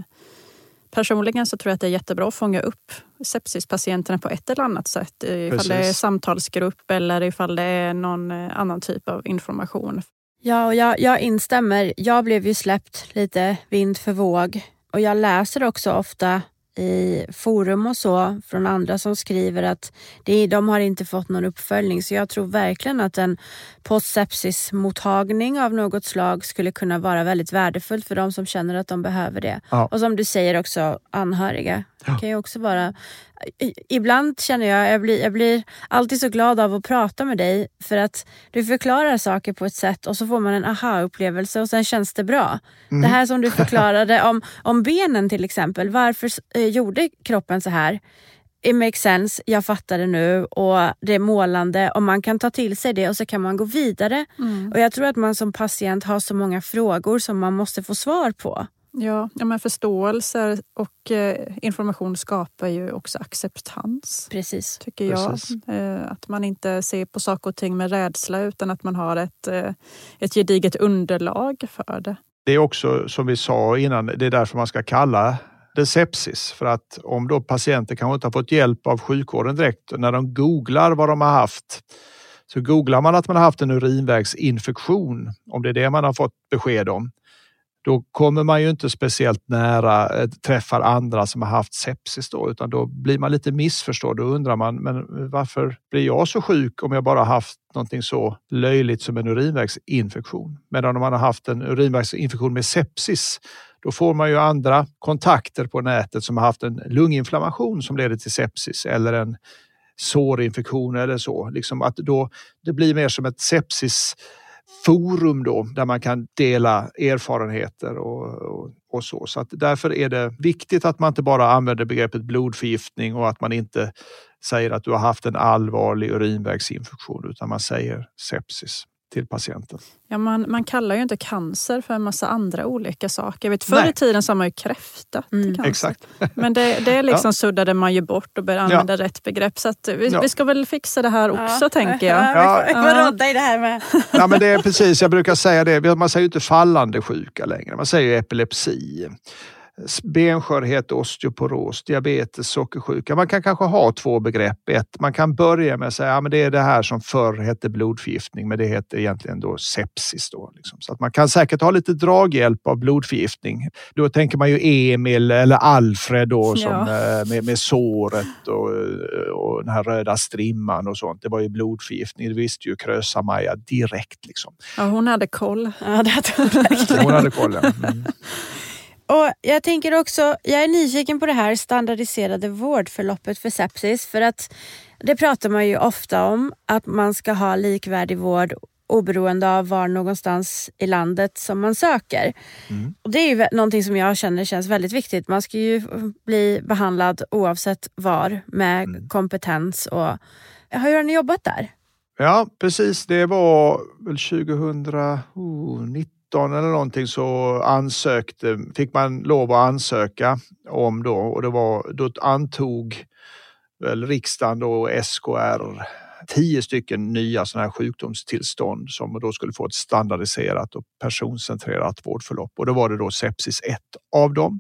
S2: personligen så tror jag att det är jättebra att fånga upp sepsispatienterna på ett eller annat sätt. Ifall Precis. det är samtalsgrupp eller ifall det är någon eh, annan typ av information.
S1: Ja, och jag, jag instämmer. Jag blev ju släppt lite vind för våg och jag läser också ofta i forum och så från andra som skriver att det, de har inte fått någon uppföljning. Så jag tror verkligen att en postsepsismottagning av något slag skulle kunna vara väldigt värdefullt för de som känner att de behöver det. Ja. Och som du säger också anhöriga. Ja. kan ju också vara... Ibland känner jag, jag blir, jag blir alltid så glad av att prata med dig för att du förklarar saker på ett sätt och så får man en aha-upplevelse och sen känns det bra. Mm. Det här som du [LAUGHS] förklarade om, om benen till exempel. Varför eh, gjorde kroppen så här? it makes sense, jag fattar det nu och det är målande och man kan ta till sig det och så kan man gå vidare. Mm. Och Jag tror att man som patient har så många frågor som man måste få svar på.
S2: Ja, ja men förståelse och eh, information skapar ju också acceptans.
S1: Precis.
S2: Tycker jag. Precis. Eh, att man inte ser på saker och ting med rädsla utan att man har ett, eh, ett gediget underlag för det.
S3: Det är också som vi sa innan, det är därför man ska kalla det sepsis. För att om då patienter kanske inte har fått hjälp av sjukvården direkt när de googlar vad de har haft så googlar man att man har haft en urinvägsinfektion, om det är det man har fått besked om, då kommer man ju inte speciellt nära, eh, träffar andra som har haft sepsis då, utan då blir man lite missförstådd. Då undrar man, men varför blir jag så sjuk om jag bara haft någonting så löjligt som en urinvägsinfektion? Medan om man har haft en urinvägsinfektion med sepsis, då får man ju andra kontakter på nätet som har haft en lunginflammation som leder till sepsis eller en sårinfektion eller så. Liksom att då, det blir mer som ett sepsis forum då där man kan dela erfarenheter och, och, och, så. Så att därför är det viktigt att man inte bara använder begreppet blodförgiftning och att man inte säger att du har haft en allvarlig urinvägsinfektion utan man säger sepsis till patienten.
S2: Ja, man, man kallar ju inte cancer för en massa andra olika saker. Jag vet, förr i tiden sa man ju kräfta mm.
S3: Exakt. [LAUGHS]
S2: Men det, det liksom ja. suddade man ju bort och började använda ja. rätt begrepp. Så vi, ja. vi, ska väl fixa det här också ja. tänker jag.
S1: Ja, vi får rodda i det här med. [LAUGHS]
S3: Ja, men det är precis, jag brukar säga det, man säger ju inte fallande sjuka längre, man säger epilepsi benskörhet, osteoporos, diabetes, sockersjuka. Man kan kanske ha två begrepp. Ett, man kan börja med att säga att ja, det är det här som förr hette blodförgiftning, men det heter egentligen då sepsis. Då, liksom. Så att man kan säkert ha lite draghjälp av blodförgiftning. Då tänker man ju Emil eller Alfred då, som, ja. Eh, med, med såret och, och den här röda strimman och sånt. Det var ju blodförgiftning. Det visste ju Krösa-Maja direkt. Liksom.
S2: Ja, hon hade koll.
S1: Ja, det hade hon,
S3: hon hade koll, ja. Mm.
S1: Och Jag tänker också, jag är nyfiken på det här standardiserade vårdförloppet för sepsis. För att det pratar man ju ofta om, att man ska ha likvärdig vård oberoende av var någonstans i landet som man söker. Mm. Och Det är ju någonting som jag känner känns väldigt viktigt. Man ska ju bli behandlad oavsett var med mm. kompetens. Och, hur har ni jobbat där?
S3: Ja precis, det var väl 2019 2019 eller någonting så ansökte, fick man lov att ansöka om då och det var, då antog väl riksdagen då SKR tio stycken nya sådana här sjukdomstillstånd som då skulle få ett standardiserat och personcentrerat vårdförlopp och då var det då sepsis ett av dem.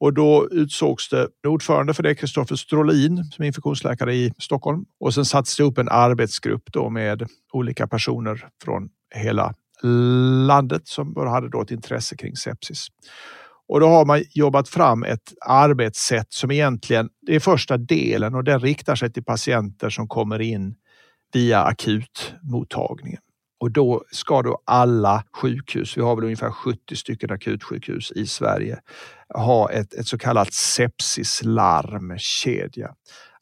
S3: Och då utsågs det ordförande för det, Kristoffer Strolin, som är infektionsläkare i Stockholm. Och sen sattes det upp en arbetsgrupp då med olika personer från hela landet som hade då ett intresse kring sepsis. Och då har man jobbat fram ett arbetssätt som egentligen, det är första delen och den riktar sig till patienter som kommer in via akutmottagningen. Och då ska då alla sjukhus, vi har väl ungefär 70 stycken akutsjukhus i Sverige, ha ett, ett så kallat sepsislarmkedja.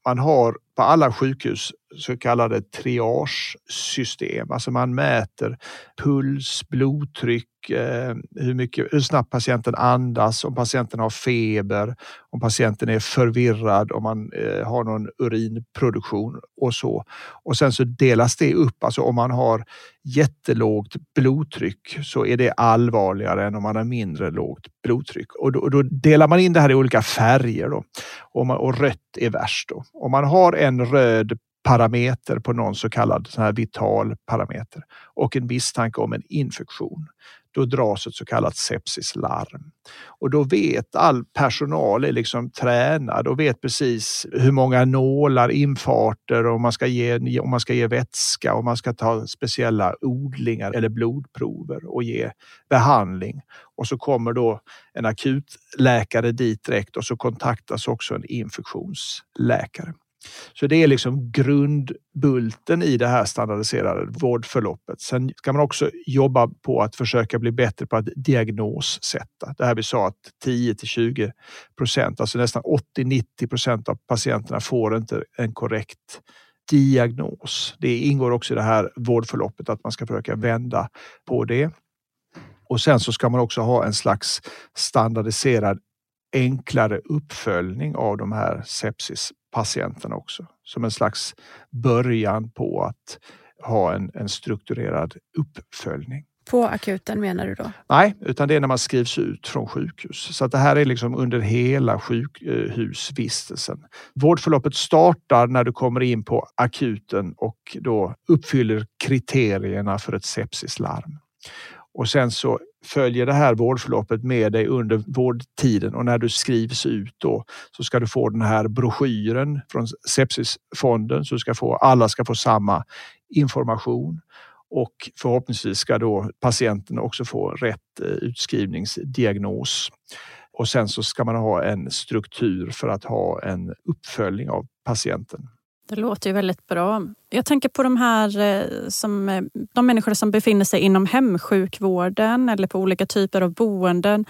S3: Man har på alla sjukhus så kallade triagesystem. Alltså man mäter puls, blodtryck, eh, hur, mycket, hur snabbt patienten andas, om patienten har feber, om patienten är förvirrad, om man eh, har någon urinproduktion och så. Och sen så delas det upp, alltså om man har jättelågt blodtryck så är det allvarligare än om man har mindre lågt blodtryck. Och då, och då delar man in det här i olika färger då. Och, man, och rött är värst. Då. Om man har en röd parameter på någon så kallad sån här vital parameter och en misstanke om en infektion. Då dras ett så kallat sepsislarm. Och då vet all personal är liksom tränad och vet precis hur många nålar, infarter, om man ska ge, om man ska ge vätska, och man ska ta speciella odlingar eller blodprover och ge behandling. Och så kommer då en akutläkare dit direkt och så kontaktas också en infektionsläkare. Så det är liksom grundbulten i det här standardiserade vårdförloppet. Sen ska man också jobba på att försöka bli bättre på att diagnossätta. Det här vi sa att 10 till 20 procent, alltså nästan 80-90 procent av patienterna får inte en korrekt diagnos. Det ingår också i det här vårdförloppet att man ska försöka vända på det. Och sen så ska man också ha en slags standardiserad enklare uppföljning av de här sepsis sepsispatienterna också. Som en slags början på att ha en, en strukturerad uppföljning.
S1: På akuten menar du då?
S3: Nej, utan det är när man skrivs ut från sjukhus. Så att det här är liksom under hela sjukhusvistelsen. Vårdförloppet startar när du kommer in på akuten och då uppfyller kriterierna för ett sepsislarm. Och sen så följer det här vårdförloppet med dig under vårdtiden och när du skrivs ut då så ska du få den här broschyren från Sepsisfonden så ska få, alla ska få samma information och förhoppningsvis ska då patienten också få rätt eh, utskrivningsdiagnos. Och sen så ska man ha en struktur för att ha en uppföljning av patienten.
S2: Det låter ju väldigt bra. Jag tänker på de här eh, som, eh, de människor som befinner sig inom hemsjukvården eller på olika typer av boenden.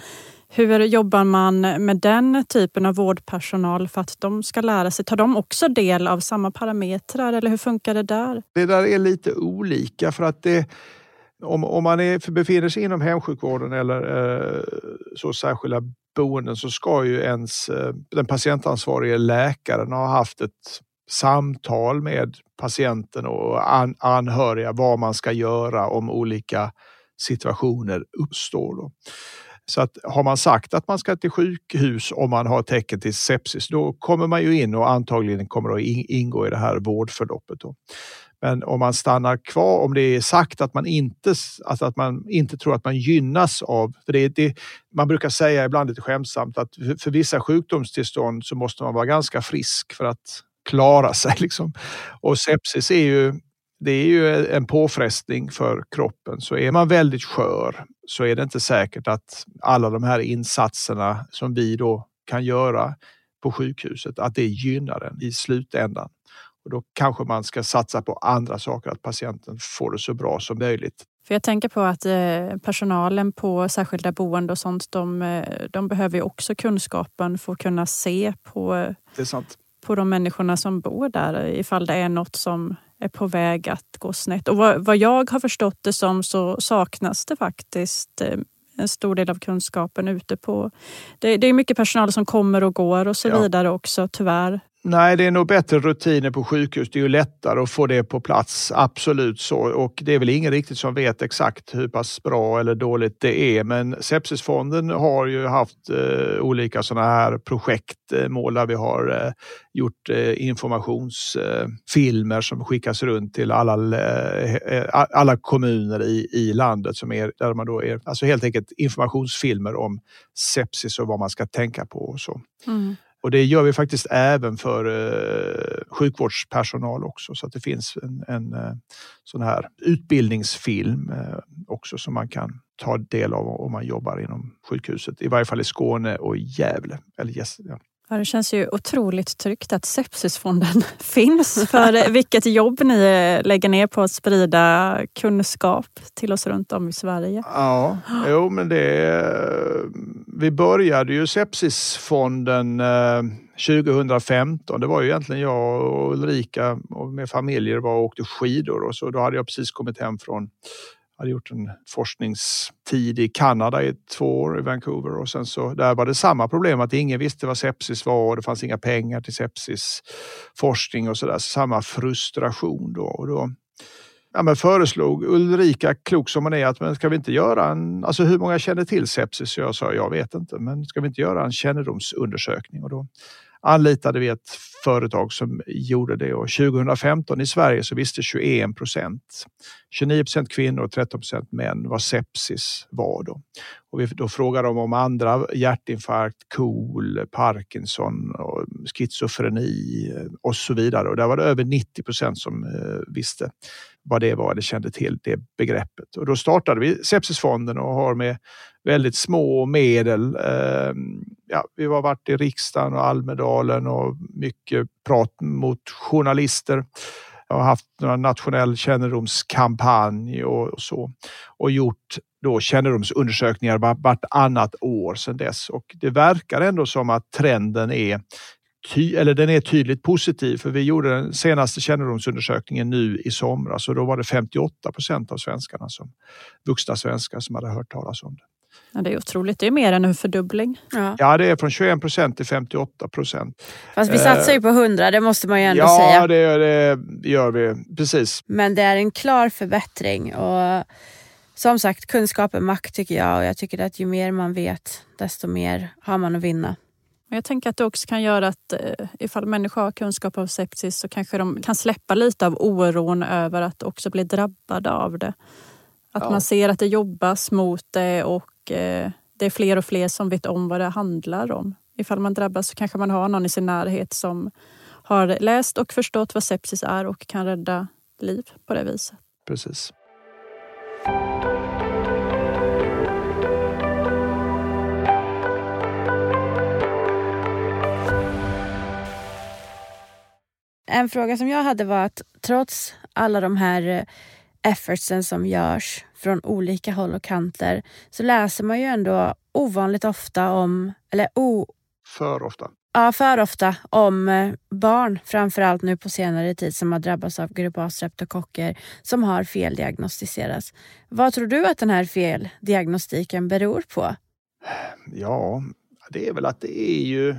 S2: Hur jobbar man med den typen av vårdpersonal för att de ska lära sig? Tar de också del av samma parametrar eller hur funkar det där?
S3: Det där är lite olika för att det om, om man är, befinner sig inom hemsjukvården eller eh, så särskilda boenden så ska ju ens eh, den patientansvarige läkaren ha haft ett samtal med patienten och an, anhöriga vad man ska göra om olika situationer uppstår. Då. Så att har man sagt att man ska till sjukhus om man har tecken till sepsis, då kommer man ju in och antagligen kommer att ingå i det här vårdförloppet. Då. Men om man stannar kvar, om det är sagt att man inte, alltså att man inte tror att man gynnas av, för det, det, man brukar säga ibland lite skämtsamt att för, för vissa sjukdomstillstånd så måste man vara ganska frisk för att klara sig. [LAUGHS] Liksom. Och sepsis är ju, det är ju en påfrestning för kroppen. Så är man väldigt skör så är det inte säkert att alla de här insatserna som vi då kan göra på sjukhuset, att det gynnar en i slutändan. Och då kanske man ska satsa på andra saker, att patienten får det så bra som möjligt.
S2: För jag tänker på att eh, personalen på särskilda boenden och sånt, de, eh, de behöver också kunskapen för att kunna se på
S3: det är sant
S2: på de människorna som bor där ifall det är något som är på väg att gå snett. Och vad, vad jag har förstått det som så saknas det faktiskt eh, en stor del av kunskapen ute på... Det, det är mycket personal som kommer och går och så ja. vidare också tyvärr.
S3: Nej, det är nog bättre rutiner på sjukhus. Det är ju lättare att få det på plats, absolut så. Och det är väl ingen riktigt som vet exakt hur pass bra eller dåligt det är. Men Sepsisfonden har ju haft eh, olika sådana här projektmål eh, där vi har eh, gjort eh, informationsfilmer eh, som skickas runt till alla, eh, eh alla kommuner i, i landet som är där man då är, alltså helt enkelt informationsfilmer om sepsis och vad man ska tänka på och så. Mm. Och det gör vi faktiskt även för eh, sjukvårdspersonal också så att det finns en, en eh, sån här utbildningsfilm eh, också som man kan ta del av om man jobbar inom sjukhuset. I varje fall i Skåne och Gävle. Eller yes, ja.
S2: Ja, det känns ju otroligt tryggt att Sepsisfonden [LAUGHS] finns. För vilket jobb ni eh, lägger ner på att sprida kunskap till oss runt om i Sverige.
S3: Ja, jo men det... Eh, vi började ju Sepsisfonden eh, 2015. Det var ju egentligen jag och Ulrika och med familjer var och åkte skidor och så då hade jag precis kommit hem från hade gjort en forskningstid i Kanada i två år i Vancouver och sen så där var det samma problem att ingen visste vad sepsis var och det fanns inga pengar till sepsisforskning och så där. Samma frustration då. Och då ja, men föreslog Ulrika, klok som hon är, att men ska vi inte göra en, alltså hur många känner till sepsis? Jag sa jag vet inte, men ska vi inte göra en kännedomsundersökning? Och då anlitade vi ett företag som gjorde det och 2015 i Sverige så visste 21 procent, 29 procent kvinnor och 13 procent män vad sepsis var då. Och vi då frågade de om andra hjärtinfarkt, KOL, Parkinson, och schizofreni eh, och så vidare. Och där var det över 90 procent som eh, visste vad det var eller kände till det begreppet. Och då startade vi Sepsisfonden och har med väldigt små medel. Eh, ja, vi har varit i riksdagen och Almedalen och mycket prat mot journalister. Jag har haft en nationell kännedomskampanj och så och gjort då kännedomsundersökningar vartannat år sedan dess och det verkar ändå som att trenden är ty, eller den är tydligt positiv för vi gjorde den senaste kännedomsundersökningen nu i somras och då var det 58 procent av svenskarna som vuxna svenskar som hade hört talas om det.
S2: Ja, det är otroligt, det är mer än en fördubbling.
S3: Ja, ja det är från 21 procent till 58 procent.
S1: Fast vi satsar ju på 100, det måste man ju ändå
S3: ja,
S1: säga.
S3: Ja, det, det gör vi. Precis.
S1: Men det är en klar förbättring och som sagt, kunskap är makt tycker jag och jag tycker att ju mer man vet, desto mer har man att vinna.
S2: Jag tänker att det också kan göra att eh, ifall människor har kunskap om sepsis så kanske de kan släppa lite av oron över att också bli drabbade av det. Att ja. man ser att det jobbas mot det och eh, det är fler och fler som vet om vad det handlar om. Ifall man drabbas så kanske man har någon i sin närhet som har läst och förstått vad sepsis är och kan rädda liv på det viset.
S3: Precis.
S1: En fråga som jag hade var att trots alla de här eh, effortsen som görs från olika håll och kanter så läser man ju ändå ovanligt ofta om, eller o...
S3: För ofta.
S1: Ja, för ofta om eh, barn, framförallt nu på senare tid, som har drabbats av grupp A-streptokocker som har feldiagnostiserats. Vad tror du att den här feldiagnostiken beror på?
S3: Ja, det är väl att det är ju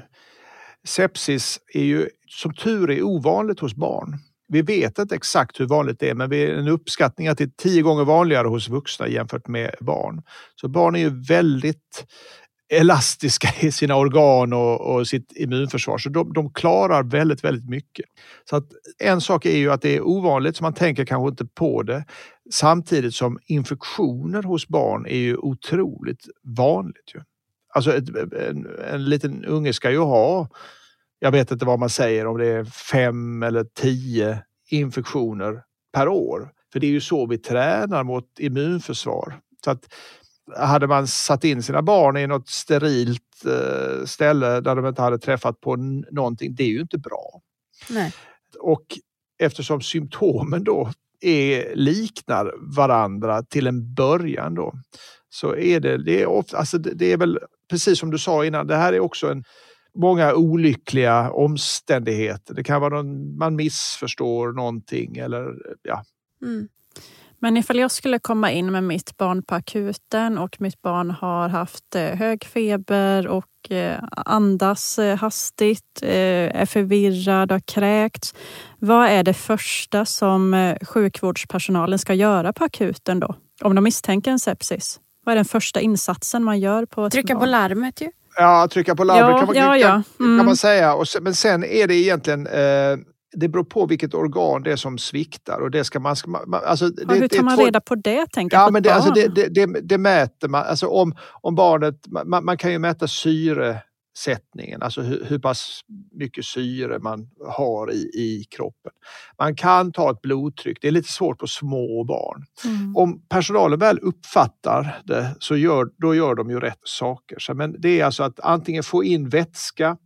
S3: Sepsis är ju som tur är ovanligt hos barn. Vi vet inte exakt hur vanligt det är, men vi är en uppskattning att det är tio gånger vanligare hos vuxna jämfört med barn. Så barn är ju väldigt elastiska i sina organ och, och sitt immunförsvar, så de, de, klarar väldigt, väldigt mycket. Så att en sak är ju att det är ovanligt, så man tänker kanske inte på det. Samtidigt som infektioner hos barn är ju otroligt vanligt. Ju. Alltså ett, en, en liten unge ska ju ha, jag vet inte vad man säger, om det är fem eller tio infektioner per år. För det är ju så vi tränar mot immunförsvar. Så att hade man satt in sina barn i något sterilt eh, ställe där de inte hade träffat på någonting, det är ju inte bra.
S1: Nej.
S3: Och eftersom symptomen då är, liknar varandra till en början då, så är det, det är, ofta, alltså det, det är väl precis som du sa innan, det här är också en många olyckliga omständigheter. Det kan vara någon, man missförstår någonting eller ja.
S1: Mm.
S2: Men ifall jag skulle komma in med mitt barn på akuten och mitt barn har haft eh, hög feber och eh, andas eh, hastigt, är förvirrad, har kräkts. Vad är det första som sjukvårdspersonalen ska göra på akuten då? Om de misstänker en sepsis? Vad är den första insatsen man gör? på
S1: Trycka på larmet ju.
S3: Ja, trycka på larmet
S2: ja,
S3: kan, man,
S2: ja, ja. Mm.
S3: kan man mm. säga. Och men sen är det egentligen eh, det beror på vilket organ det är som sviktar. Och det ska man, alltså det,
S2: ja, hur tar man
S3: två...
S2: reda på det? Tänker
S3: ja, men det, alltså det, det, det, mäter man. Alltså om, om barnet, man, man kan ju mäta syre sättningen, alltså hur, hur pass mycket syre man har i, i kroppen. Man kan ta ett blodtryck, det är lite svårt på små barn. Mm. Om personalen väl uppfattar det så gör, då gör de ju rätt saker. Så, men det är alltså att antingen få in vätska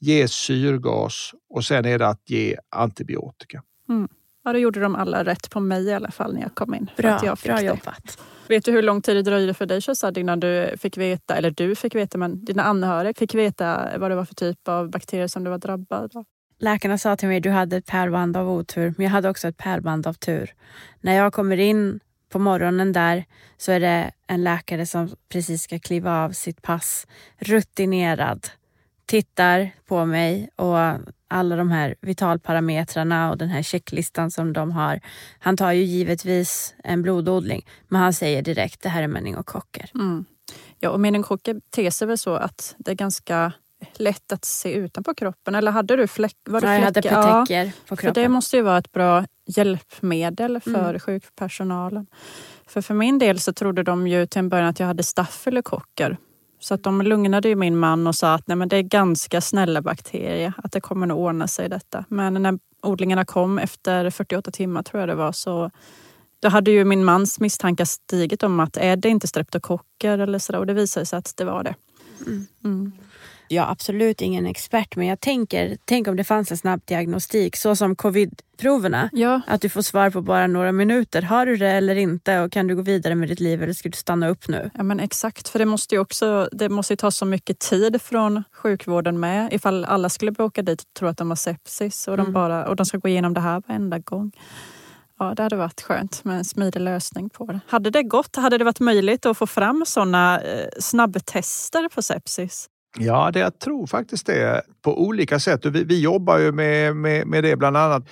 S3: ge syrgas och sen är det att ge antibiotika.
S2: Mm. Ja, då gjorde de alla rätt på mig i alla fall när jag kom in.
S1: Bra,
S2: jag
S1: bra jobbat.
S2: Vet du hur lång tid det dröjde för dig Shazad innan du fick veta, eller du fick veta, men dina anhöriga fick veta vad det var för typ av bakterier som du var drabbad av?
S1: Läkarna sa till mig att du hade ett pärlband av otur, men jag hade också ett pärlband av tur. När jag kommer in på morgonen där så är det en läkare som precis ska kliva av sitt pass, rutinerad, tittar på mig och alla de här vitalparametrarna och den här checklistan som de har. Han tar ju givetvis en blododling, men han säger direkt det här är meningokocker.
S2: Mm. Ja, och meningokocker ter sig väl så att det är ganska lätt att se utanpå kroppen. Eller hade du fläck, var det
S1: ja, jag hade petecker
S2: ja,
S1: på kroppen.
S2: För det måste ju vara ett bra hjälpmedel för mm. sjukpersonalen. För för min del så trodde de ju till en början att jag hade stafylokocker. Så att de lugnade ju min man och sa att Nej, men det är ganska snälla bakterier, att det kommer nog ordna sig detta. Men när odlingarna kom efter 48 timmar tror jag det var så då hade ju min mans misstankar stigit om att är det inte streptokocker eller sådär och det visade sig att det var det.
S1: Mm. Mm jag är absolut ingen expert men jag tänker, tänk om det fanns en snabb diagnostik så som covidproverna.
S2: Ja.
S1: Att du får svar på bara några minuter. Har du det eller inte och kan du gå vidare med ditt liv eller ska du stanna upp nu?
S2: Ja men exakt, för det måste ju också det måste ta så mycket tid från sjukvården med ifall alla skulle åka dit och tro att de har sepsis och, mm. de, bara, och de ska gå igenom det här varenda gång. Ja, det hade varit skönt med en smidig lösning på det. Hade det gått, hade det varit möjligt att få fram sådana eh, snabbtester på sepsis?
S3: Ja, det, jag tror faktiskt det på olika sätt. Vi, vi jobbar ju med, med, med det bland annat.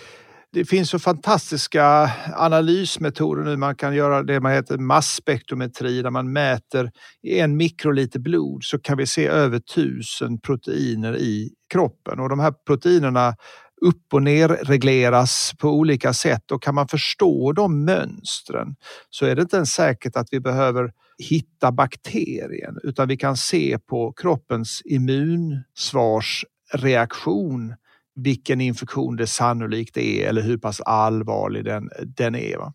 S3: Det finns så fantastiska analysmetoder nu. Man kan göra det man heter masspektrometri där man mäter i en mikroliter blod så kan vi se över tusen proteiner i kroppen och de här proteinerna upp och ner regleras på olika sätt och kan man förstå de mönstren så är det inte ens säkert att vi behöver hitta bakterien utan vi kan se på kroppens immunsvarsreaktion vilken infektion det sannolikt är eller hur pass allvarlig den, den är. Va?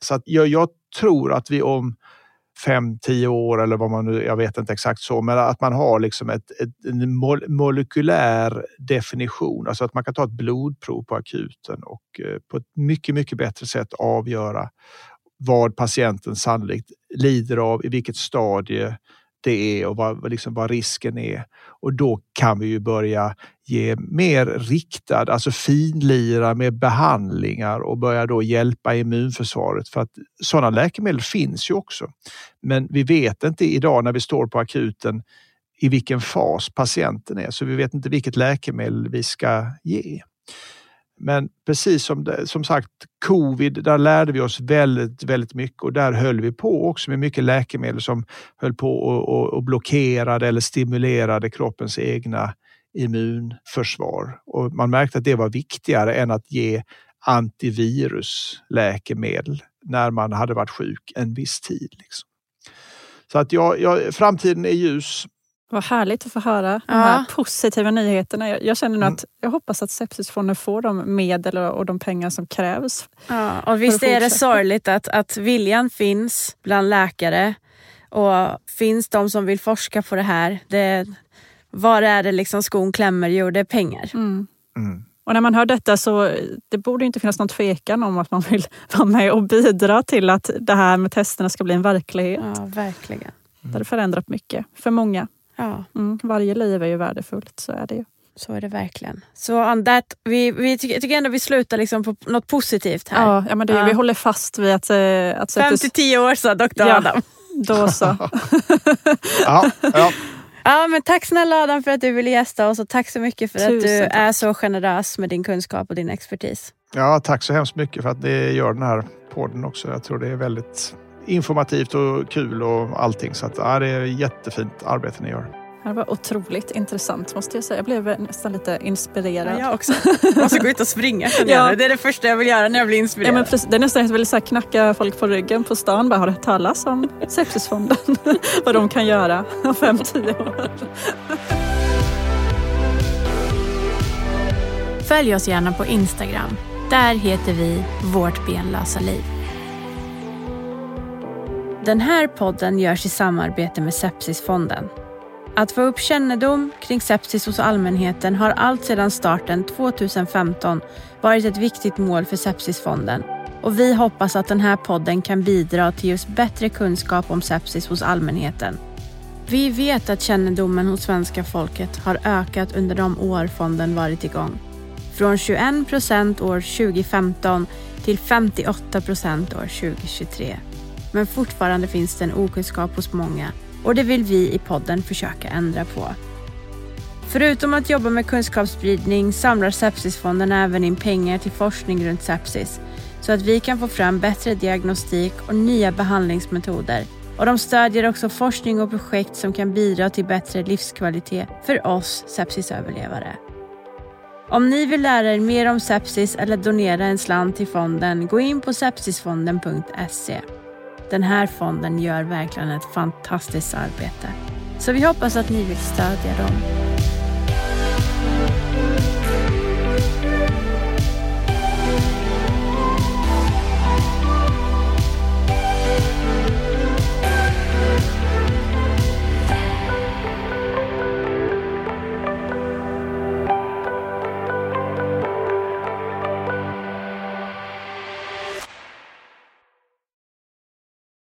S3: Så att jag, jag tror att vi om fem, tio år eller vad man nu, jag vet inte exakt så, men att man har liksom ett, ett, en molekylär definition, alltså att man kan ta ett blodprov på akuten och eh, på ett mycket, mycket bättre sätt avgöra vad patienten sannolikt lider av, i vilket stadie det är och vad, liksom vad risken är. Och då kan vi ju börja ge mer riktad, alltså finlira med behandlingar och börja då hjälpa immunförsvaret för att sådana läkemedel finns ju också. Men vi vet inte idag när vi står på akuten i vilken fas patienten är, så vi vet inte vilket läkemedel vi ska ge. Men precis som, det, som sagt, covid, där lärde vi oss väldigt, väldigt mycket och där höll vi på också med mycket läkemedel som höll på och, och, och blockerade eller stimulerade kroppens egna immunförsvar. Och man märkte att det var viktigare än att ge antivirusläkemedel när man hade varit sjuk en viss tid. Liksom. Så att jag, jag, framtiden är ljus.
S2: Vad härligt att få höra ja. de här positiva nyheterna. Jag, jag känner nu mm. att jag hoppas att Sepsisfonden får de medel och, och de pengar som krävs.
S1: Ja, och visst är det sorgligt att, att viljan finns bland läkare och finns de som vill forska på det här. Det, var är det liksom skon klämmer? Jo, det är pengar.
S2: Mm. Mm. Och när man hör detta så det borde inte finnas någon tvekan om att man vill [LAUGHS] vara med och bidra till att det här med testerna ska bli en verklighet.
S1: Ja, verkligen.
S2: Det har förändrat mycket för många.
S1: Ja.
S2: Mm, varje liv är ju värdefullt, så är det ju.
S1: Så är det verkligen. Så on that, vi, vi tycker, tycker ändå vi slutar liksom på något positivt här.
S2: Ja, ja men det, ja. vi håller fast vid att... Eh, att
S1: Fem till tio år sa doktor ja, Adam.
S2: Då så. [LAUGHS] [LAUGHS]
S3: ja, ja.
S1: Ja, men tack snälla Adam för att du ville gästa oss och tack så mycket för Tusen att du tack. är så generös med din kunskap och din expertis.
S3: Ja, tack så hemskt mycket för att ni gör den här podden också. Jag tror det är väldigt informativt och kul och allting. Så att, ja, det är jättefint arbete ni gör.
S2: Det var otroligt intressant måste jag säga. Jag blev nästan lite inspirerad.
S1: Ja, jag också. [LAUGHS] Jag måste gå ut och springa ja. Det är det första jag vill göra när jag blir inspirerad.
S2: Ja, men precis, det är nästan jag vill så knacka folk på ryggen på stan. Bara, har du hört talas om Sepsisfonden? [LAUGHS] Vad de kan göra om fem, tio år.
S1: Följ oss gärna på Instagram. Där heter vi Vårt benlösa liv. Den här podden görs i samarbete med Sepsisfonden Att få upp kännedom kring sepsis hos allmänheten har allt sedan starten 2015 varit ett viktigt mål för Sepsisfonden och vi hoppas att den här podden kan bidra till just bättre kunskap om sepsis hos allmänheten. Vi vet att kännedomen hos svenska folket har ökat under de år fonden varit igång. Från 21 procent år 2015 till 58 procent år 2023. Men fortfarande finns det en okunskap hos många och det vill vi i podden försöka ändra på. Förutom att jobba med kunskapsspridning samlar Sepsisfonden även in pengar till forskning runt sepsis så att vi kan få fram bättre diagnostik och nya behandlingsmetoder. Och de stödjer också forskning och projekt som kan bidra till bättre livskvalitet för oss sepsisöverlevare. Om ni vill lära er mer om sepsis eller donera en slant till fonden, gå in på sepsisfonden.se. Den här fonden gör verkligen ett fantastiskt arbete. Så vi hoppas att ni vill stödja dem.